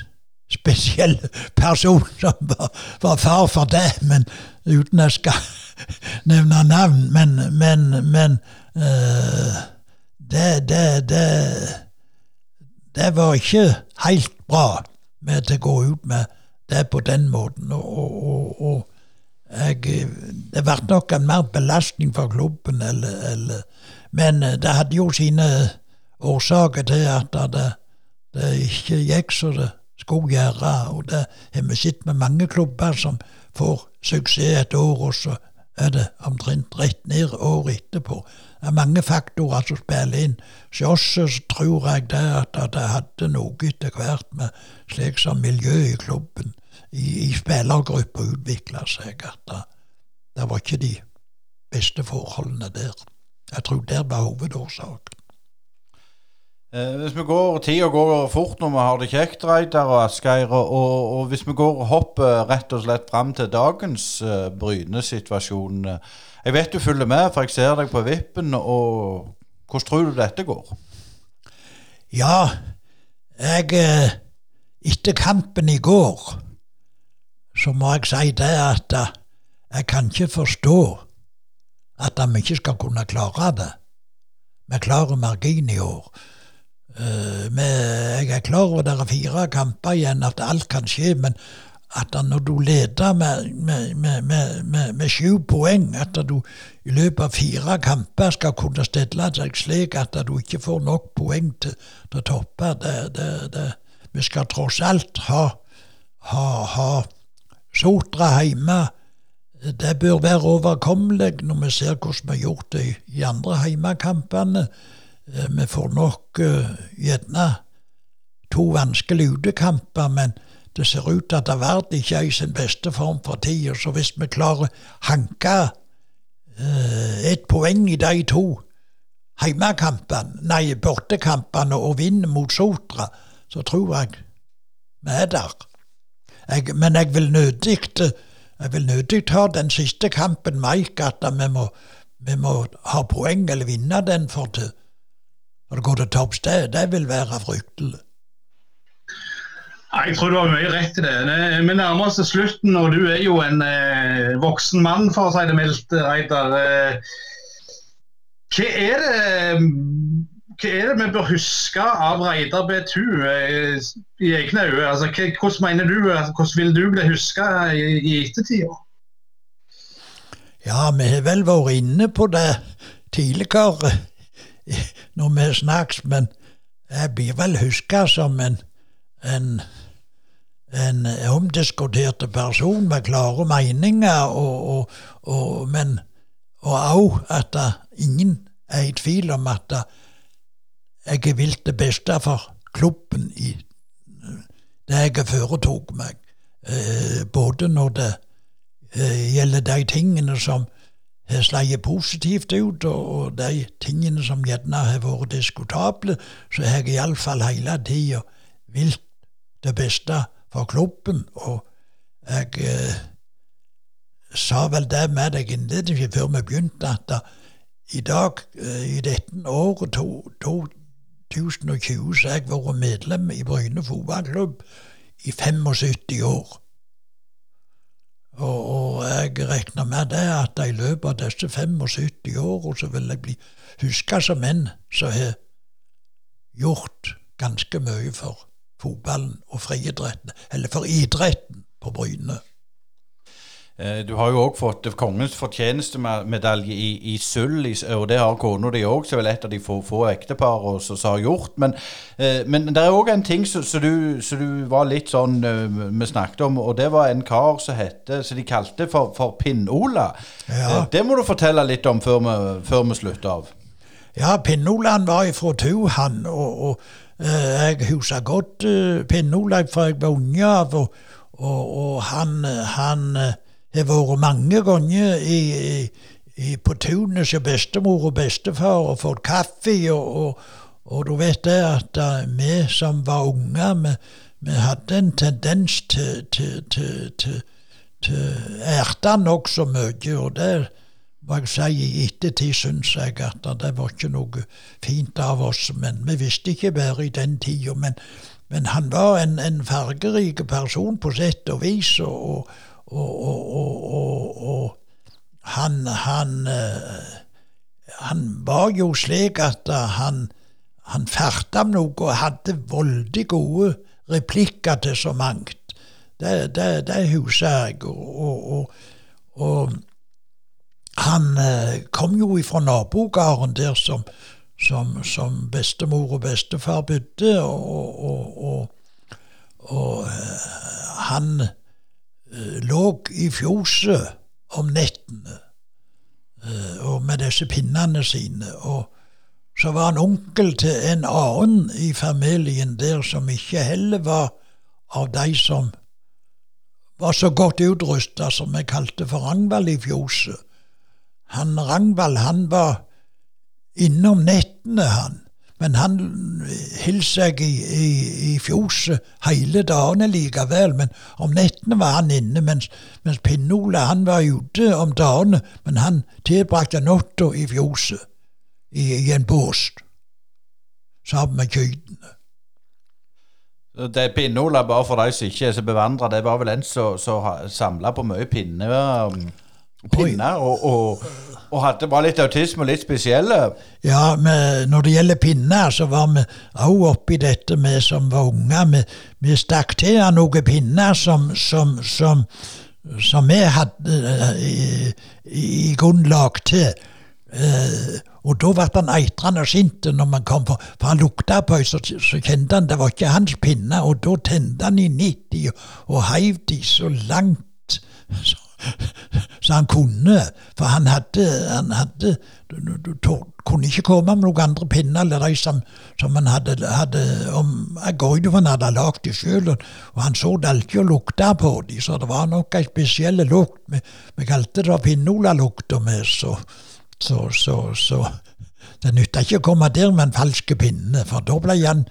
spesiell person som var, var far for det, men uten jeg skal [laughs] nevne navn. Men, men, men øh, det, det, det, det var ikke helt bra med å gå ut med det på den måten. Og, og, og jeg, det ble nok en mer belastning for klubben, eller, eller, men det hadde jo sine årsaker til at det, det ikke gikk som det skulle gjøre. Og det har vi sett med mange klubber som får suksess et år, og så er det omtrent rett ned året etterpå. Det er mange faktorer som spiller inn. Så også tror jeg det at det hadde noe etter hvert med slik som miljøet i klubben, i, i spillergruppa, utvikla seg. At det, det, var ikke de beste forholdene der. Jeg tror det var hovedårsaken. Eh, hvis vi går, Tida går fort når vi har det kjekt, Reidar og Asgeir. Og, og, hvis vi går hopper rett og slett fram til dagens uh, Bryne-situasjon. Uh, jeg vet du følger med, for jeg ser deg på vippen. og Hvordan tror du dette går? Ja, jeg eh, Etter kampen i går, så må jeg si det at eh, jeg kan ikke forstå at vi ikke skal kunne klare det. Vi klarer margin i år. Uh, jeg er klar over det er fire kamper igjen, at alt kan skje, men at når du leder med, med, med, med sju poeng, at du i løpet av fire kamper skal kunne stille seg slik at du ikke får nok poeng til, til å toppe det, det, det, Vi skal tross alt ha, ha, ha Sotra hjemme. Det bør være overkommelig når vi ser hvordan vi har gjort det i andre hjemmekampene. Eh, vi får nok uh, gjerne to vanskelige utekamper, men det ser ut til at verden ikke er i sin beste form for tida, så hvis vi klarer å hanke eh, et poeng i de to heimekampene, nei, bortekampene og vinner mot Sotra, så tror jeg vi er der. Jeg, men jeg vil nødig jeg vil nødig ta den siste kampen Eik, at vi må, vi må ha poeng eller vinne den for til når det til topps. Det, det vil være fryktelig. Jeg tror du har mye rett i det. Vi nærmer oss slutten, og du er jo en eh, voksen mann, for å si det mildt, Reidar. Eh, hva er det hva er det vi bør huske av Reidar B2 eh, i egne øyne? Altså, hvordan mener du, altså, hvordan vil du bli huska i, i ettertida? Ja, vi har vel vært inne på det tidligere når vi har snakket, men jeg blir vel huska som en, en, en omdiskutert person med klare meninger, og, og, og, men òg at ingen er i tvil om at jeg vil det beste for klubben i det jeg foretok meg. Eh, både når det eh, gjelder de tingene som har slått positivt ut, og de tingene som gjerne har vært diskutable, så har jeg iallfall hele tida vilt det beste for klubben. Og jeg eh, sa vel det med deg innledningsvis før vi begynte, at da, i dag, eh, i dette året to, 2020, så har jeg vært medlem i Bryne fotballklubb i 75 år. Og, og jeg regner med det at i løpet av disse 75 åra så vil jeg bli huska som en som har gjort ganske mye for fotballen og friidretten, eller for idretten på Bryne. Eh, du har jo òg fått kongens fortjenestemedalje i, i sølv, og det har kona di òg, er vel et av de få, få ekteparene som har gjort. Men, eh, men det er òg en ting som du, du, var litt sånn eh, vi snakket om, og det var en kar som hette, som de kalte for, for Pinn-Ola. Ja. Det må du fortelle litt om før vi, før vi slutter av. Ja, Pinn-Ola var ifra Tu, han. og, og jeg husker godt Pinn-Ola fra jeg var unge av, og, og, og han, han har vært mange ganger i, i, på tunet hos bestemor og bestefar og fått kaffe. Og, og, og, du vet det at uh, vi som var unger, vi, vi hadde en tendens til, til, til, til, til erte nokså mye. Og det må jeg si i ettertid syns jeg at det var ikke noe fint av oss. Men vi visste ikke bedre i den tida. Men, men, han var en, en fargerik person på sett og vis. og, og, og, og, og han, han, eh, han var jo slik at eh, han, han ferta med noe og hadde veldig gode replikker til så mangt. Det, det, det husker jeg. Og, og, han eh, kom jo ifra nabogården der som, som, som, bestemor og bestefar bodde, og, og han lå i fjoset om nettene eh, og med disse pinnene sine. Og så var han onkel til en annen i familien der som ikke heller var av de som var så godt utrusta som jeg kalte for Rangvald i fjoset. Han Rangvald, han var innom nettene, han. Men han holdt seg i, i, i, fjoset hele dagene likevel. Men om nettene var han inne, mens, mens Pinnola han var ute om dagene. Men han tilbrakte natta i fjoset, i, i en bås, sammen med kyrne. Det Pinnola, bare for de som ikke er så bevandra, det var vel en som samla på mye pinner, pinner og, og og hadde, var litt autisme og litt spesielle? Ja, men når det gjelder pinner, så var vi òg oppi dette med som var unger. Vi, vi stakk til av noen pinner som, som, som, som vi hadde uh, i, i grunnlag til. Eh, og da ble han eitrende og sint når man kom, for, for han lukta på så, så kjente han det var ikke hans pinner, og da tente han i 90 og, og heiv de så langt. Så så han kunne. For han hadde, han hadde du, du, du, kunne ikke komme med noen andre pinner eller de som, som han hadde, hadde om, han hadde lagd dem sjøl, og, og, han så det alltid og lukta på dem, så det var nok ei spesiell lukt. Vi, vi kalte det pinnolalukta med, så, så, så, så det nytta ikke å komme der med en falsk pinne, for da ble han,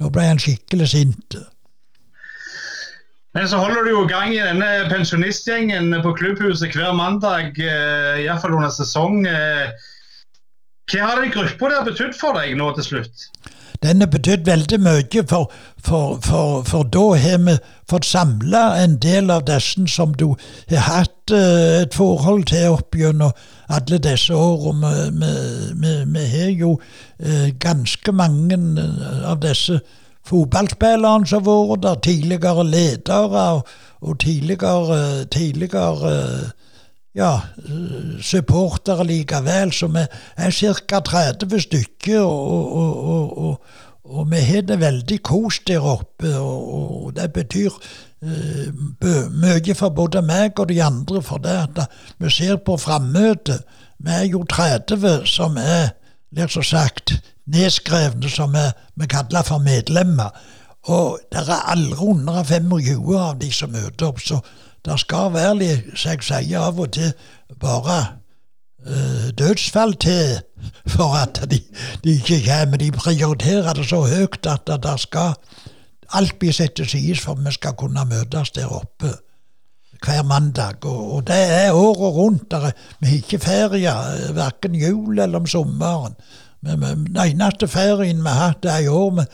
da ble han skikkelig sint. Men så holder du jo gang i denne pensjonistgjengen på klubbhuset hver mandag, eh, iallfall under sesong. Eh, hva har den gruppa der betydd for deg nå til slutt? Den har betydd veldig mye, for, for, for, for da har vi fått samla en del av disse som du har hatt eh, et forhold til opp gjennom alle disse årene. Vi, vi, har jo eh, ganske mange av disse fotballspillerne som har vært der, tidligere ledere og, og tidligere, tidligere ja, supportere likevel, så vi er ca. 30 stykker. og, vi har det veldig kos der oppe, og, det betyr uh, mye for både meg og de andre, for det at vi ser på frammøtet. Vi er jo 30 som er, liksom sagt, nedskrevne, som vi, kaller for medlemmer. Og det er aldri 125 av de som møter opp, så det skal være, som jeg sier, av og til bare uh, dødsfall til for at de, de ikke kommer. De prioriterer det så høyt at det skal alt bli satt til side for vi skal kunne møtes der oppe hver mandag. Og, og det er året rundt. Der, vi har ikke ferie, verken jul eller om sommeren. Den eneste ferien vi hadde i år, vi,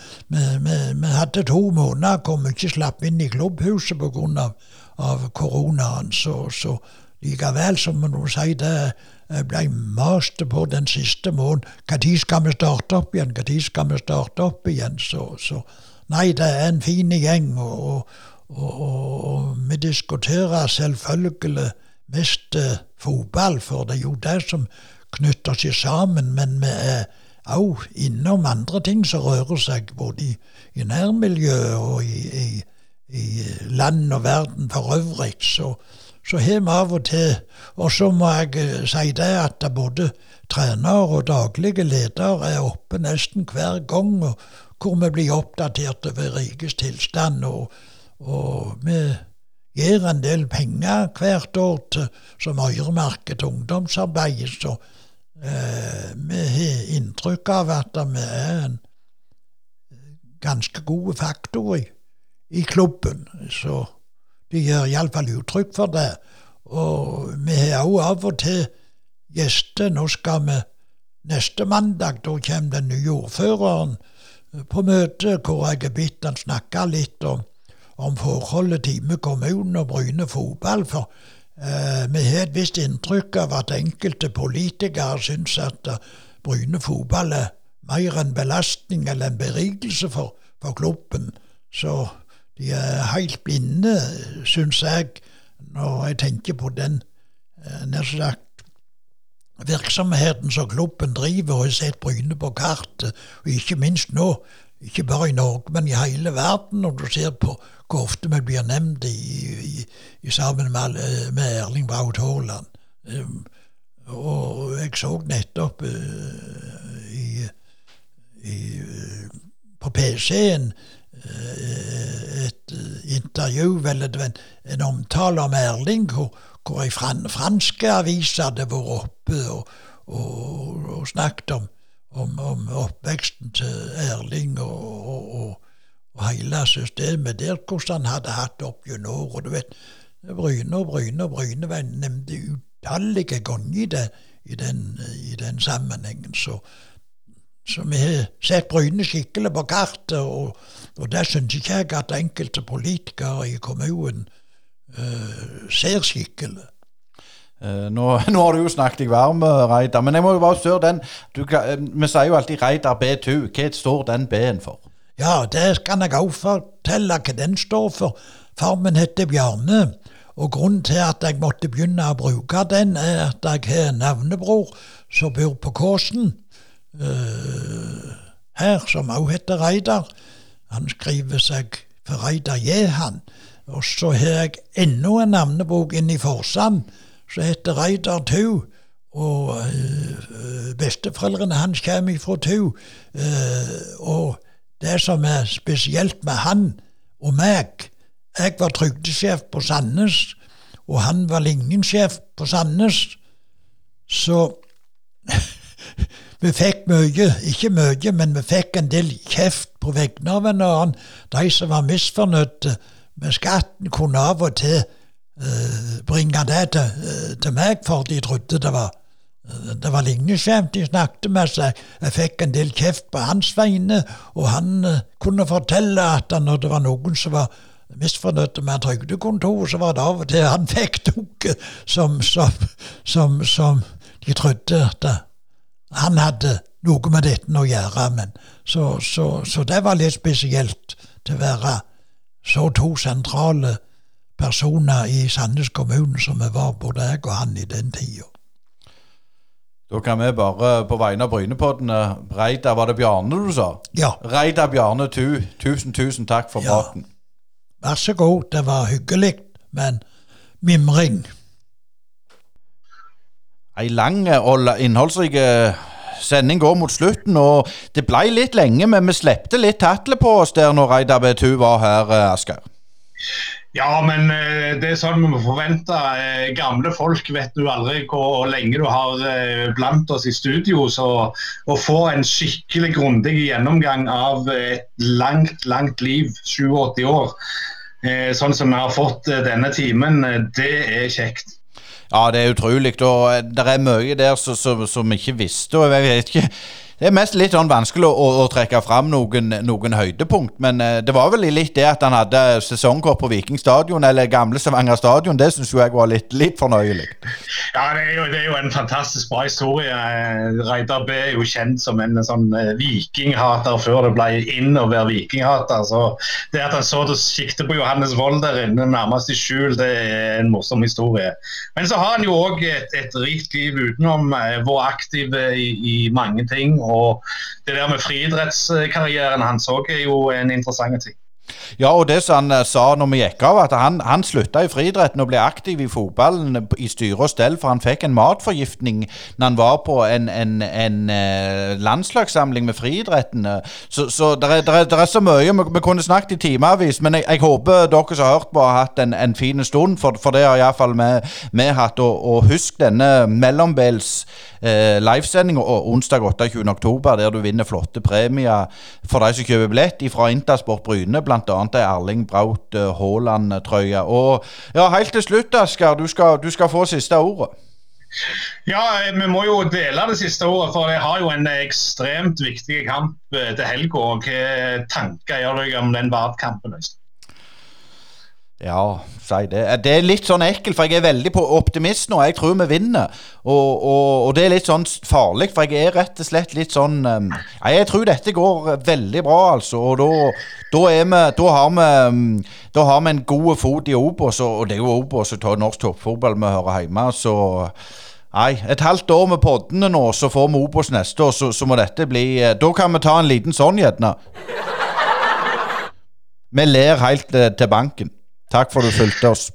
vi, vi, hadde to måneder hvor vi ikke slapp inn i klubbhuset pga. Koronaen. Så, så likevel, som vi nå sier det ble mast på den siste måneden. Når skal vi starte opp igjen? Når skal vi starte opp igjen? Så, så nei, det er en fin gjeng. og, og, og, og vi diskuterer selvfølgelig mest eh, fotball, for det er jo det som knytter seg sammen. Men vi er òg innom andre ting som rører seg, både i, i nærmiljøet og i, i, i, land og verden for øvrig. Så, så har vi av og til Og så må jeg eh, si det at både trener og daglige leder er oppe nesten hver gang, og hvor vi blir oppdatert over rikets tilstand. og og vi gir en del penger hvert år til, som øremerket ungdomsarbeid, så eh, vi har inntrykk av at vi er en ganske god faktor i, i klubben. Så de gir iallfall uttrykk for det. Og vi har òg av og til gjester. Nå skal vi neste mandag, da kommer den nye ordføreren på møte, hvor jeg har bitt han snakke litt om om forholdet Time kommune og Bryne fotball. For vi har et visst inntrykk av at enkelte politikere syns at uh, Bryne fotball er mer en belastning eller en berikelse for, for klubben. Så de er helt blinde, syns jeg, når jeg tenker på den eh, nær sagt virksomheten som klubben driver, og har sett Bryne på kartet, og ikke minst nå, ikke bare i Norge, men i hele verden, når du ser på hvor ofte vi blir nevnt i, i, i sammen med, med, Erling Braut Haaland. Um, og jeg så nettopp uh, i, på PC-en uh, et intervju, eller en, en omtale om Erling, hvor, hvor ei fran, franske avis hadde vært oppe og, og, og snakket om, om, om, oppveksten til Erling og, og og hele systemet der, hvordan han hadde hatt det opp gjennom året. Du vet, Bryne og Bryne og Bryne var nevnt utallige ganger i, det, i, den, i den sammenhengen. Så, så vi har sett Bryne skikkelig på kartet, og, og det syns ikke jeg at enkelte politikere i kommunen uh, ser skikkelig. Uh, nå, [laughs] nå, har du jo snakket deg varm, Reidar, men jeg må jo bare spørre den du, Vi sier jo alltid Reidar B2. Hva står den B-en for? Ja, det kan jeg òg fortelle hva den står for. Far min heter Bjarne, og grunnen til at jeg måtte begynne å bruke den, er at jeg har en navnebror som bor på Kåsen uh, her, som òg heter Reidar. Han skriver seg for Reidar Jehan. Og så har jeg enda en navnebok inne i Forsand som heter Reidar Tu. Og uh, besteforeldrene hans kommer fra Tu. Uh, og det som er spesielt med han og meg Jeg var trygdesjef på Sandnes, og han var ligningssjef på Sandnes. Så [laughs] vi fikk mye, ikke mye, men vi fikk en del kjeft på vegne av en annen. De som var misfornøyde med skatten kunne av og til uh, bringe det til, uh, til meg, for de trodde det var det var ligneskjemt de snakket med seg. Jeg fikk en del kjeft på hans vegne, og han eh, kunne fortelle at når det var noen som var misfornøyd med trygdekontoret, så var det av og til han [laughs] fikk noe som, som, som, som de trodde at han hadde noe med dette å gjøre. Men, så, så, så det var litt spesielt til å være så to sentrale personer i Sandnes kommune som vi var, både jeg og han i den tida. Da kan vi bare på vegne av Brynepoddene Reidar, var det Bjarne du sa? Ja, Reidar Bjarne Tu, tusen, tusen takk for Ja. praten. vær så god, det var hyggelig, men mimring. Ei lang og innholdsrik eh, sending går mot slutten, og det ble litt lenge, men vi slepte litt tatlet på oss der når Reidar B2 var her, eh, Asgeir. Ja, men eh, det er sånn vi må forvente. Eh, Gamle folk vet du aldri hvor lenge du har eh, blant oss i studio. Så å få en skikkelig grundig gjennomgang av et langt, langt liv, 87 år, sånn som vi har fått denne timen, det er kjekt. Ja, det er utrolig, og det er mye der som vi ikke visste. og jeg vet ikke, Det er mest litt sånn vanskelig å, å, trekke fram noen, noen høydepunkt, men eh, det var vel litt det at han hadde sesongkort på Viking stadion, eller gamle Stavanger stadion. Det syns jeg var litt, litt fornøyelig. Ja, det er, jo, det er jo en fantastisk bra historie. Eh, Reidar B er jo kjent som en sånn eh, vikinghater før det ble inn å være vikinghater. Så det at han så det sikte på Johannes Wold der inne, nærmest i skjul, det er en morsom historie. Men så har han jo òg et, et rikt liv utenom. Vært aktiv i, i mange ting. Og det der med friidrettskarrieren hans òg er jo en interessant ting. Ja, og det som han eh, sa når vi gikk av, at han, han slutta i friidretten og ble aktiv i fotballen i styre og stell, for han fikk en matforgiftning når han var på en, en, en eh, landslagssamling med friidretten. eh. Så, så det er, så mye. Vi, vi kunne snakket i timevis, men jeg, jeg håper dere som har hørt på, har hatt en, en fin stund, for, for det har iallfall vi, hatt. Og, og husk denne mellombels eh, livesendinga onsdag 28. oktober, der du vinner flotte premier for de som kjøper billett fra Intersport Bryne, blant ei Erling Braut eh, Haaland-trøye. Og ja, helt til slutt, Asker, du skal, du skal få siste ordet. Ja, eh, vi må jo dele det siste året, for jeg har jo en ekstremt viktig kamp eh, til helga. Hvilke tanker gjør du om den Vard-kampen? Øystein? Ja, si det. Det er litt sånn ekkelt, for jeg er veldig på optimist nå. Jeg tror vi vinner. Og, og, og det er litt sånn farlig, for jeg er rett og slett litt sånn um, Jeg tror dette går veldig bra, altså. Og da, da er vi Da har vi um, Da har vi en god fot i Obos, og det er jo Obos og norsk toppfotball vi hører hjemme, så Nei, et halvt år med poddene nå, så får vi Obos neste år, så, så må dette bli eh, Da kan vi ta en liten sånn, gjerne. Vi ler helt eh, til banken. Takk for at du fulgte oss.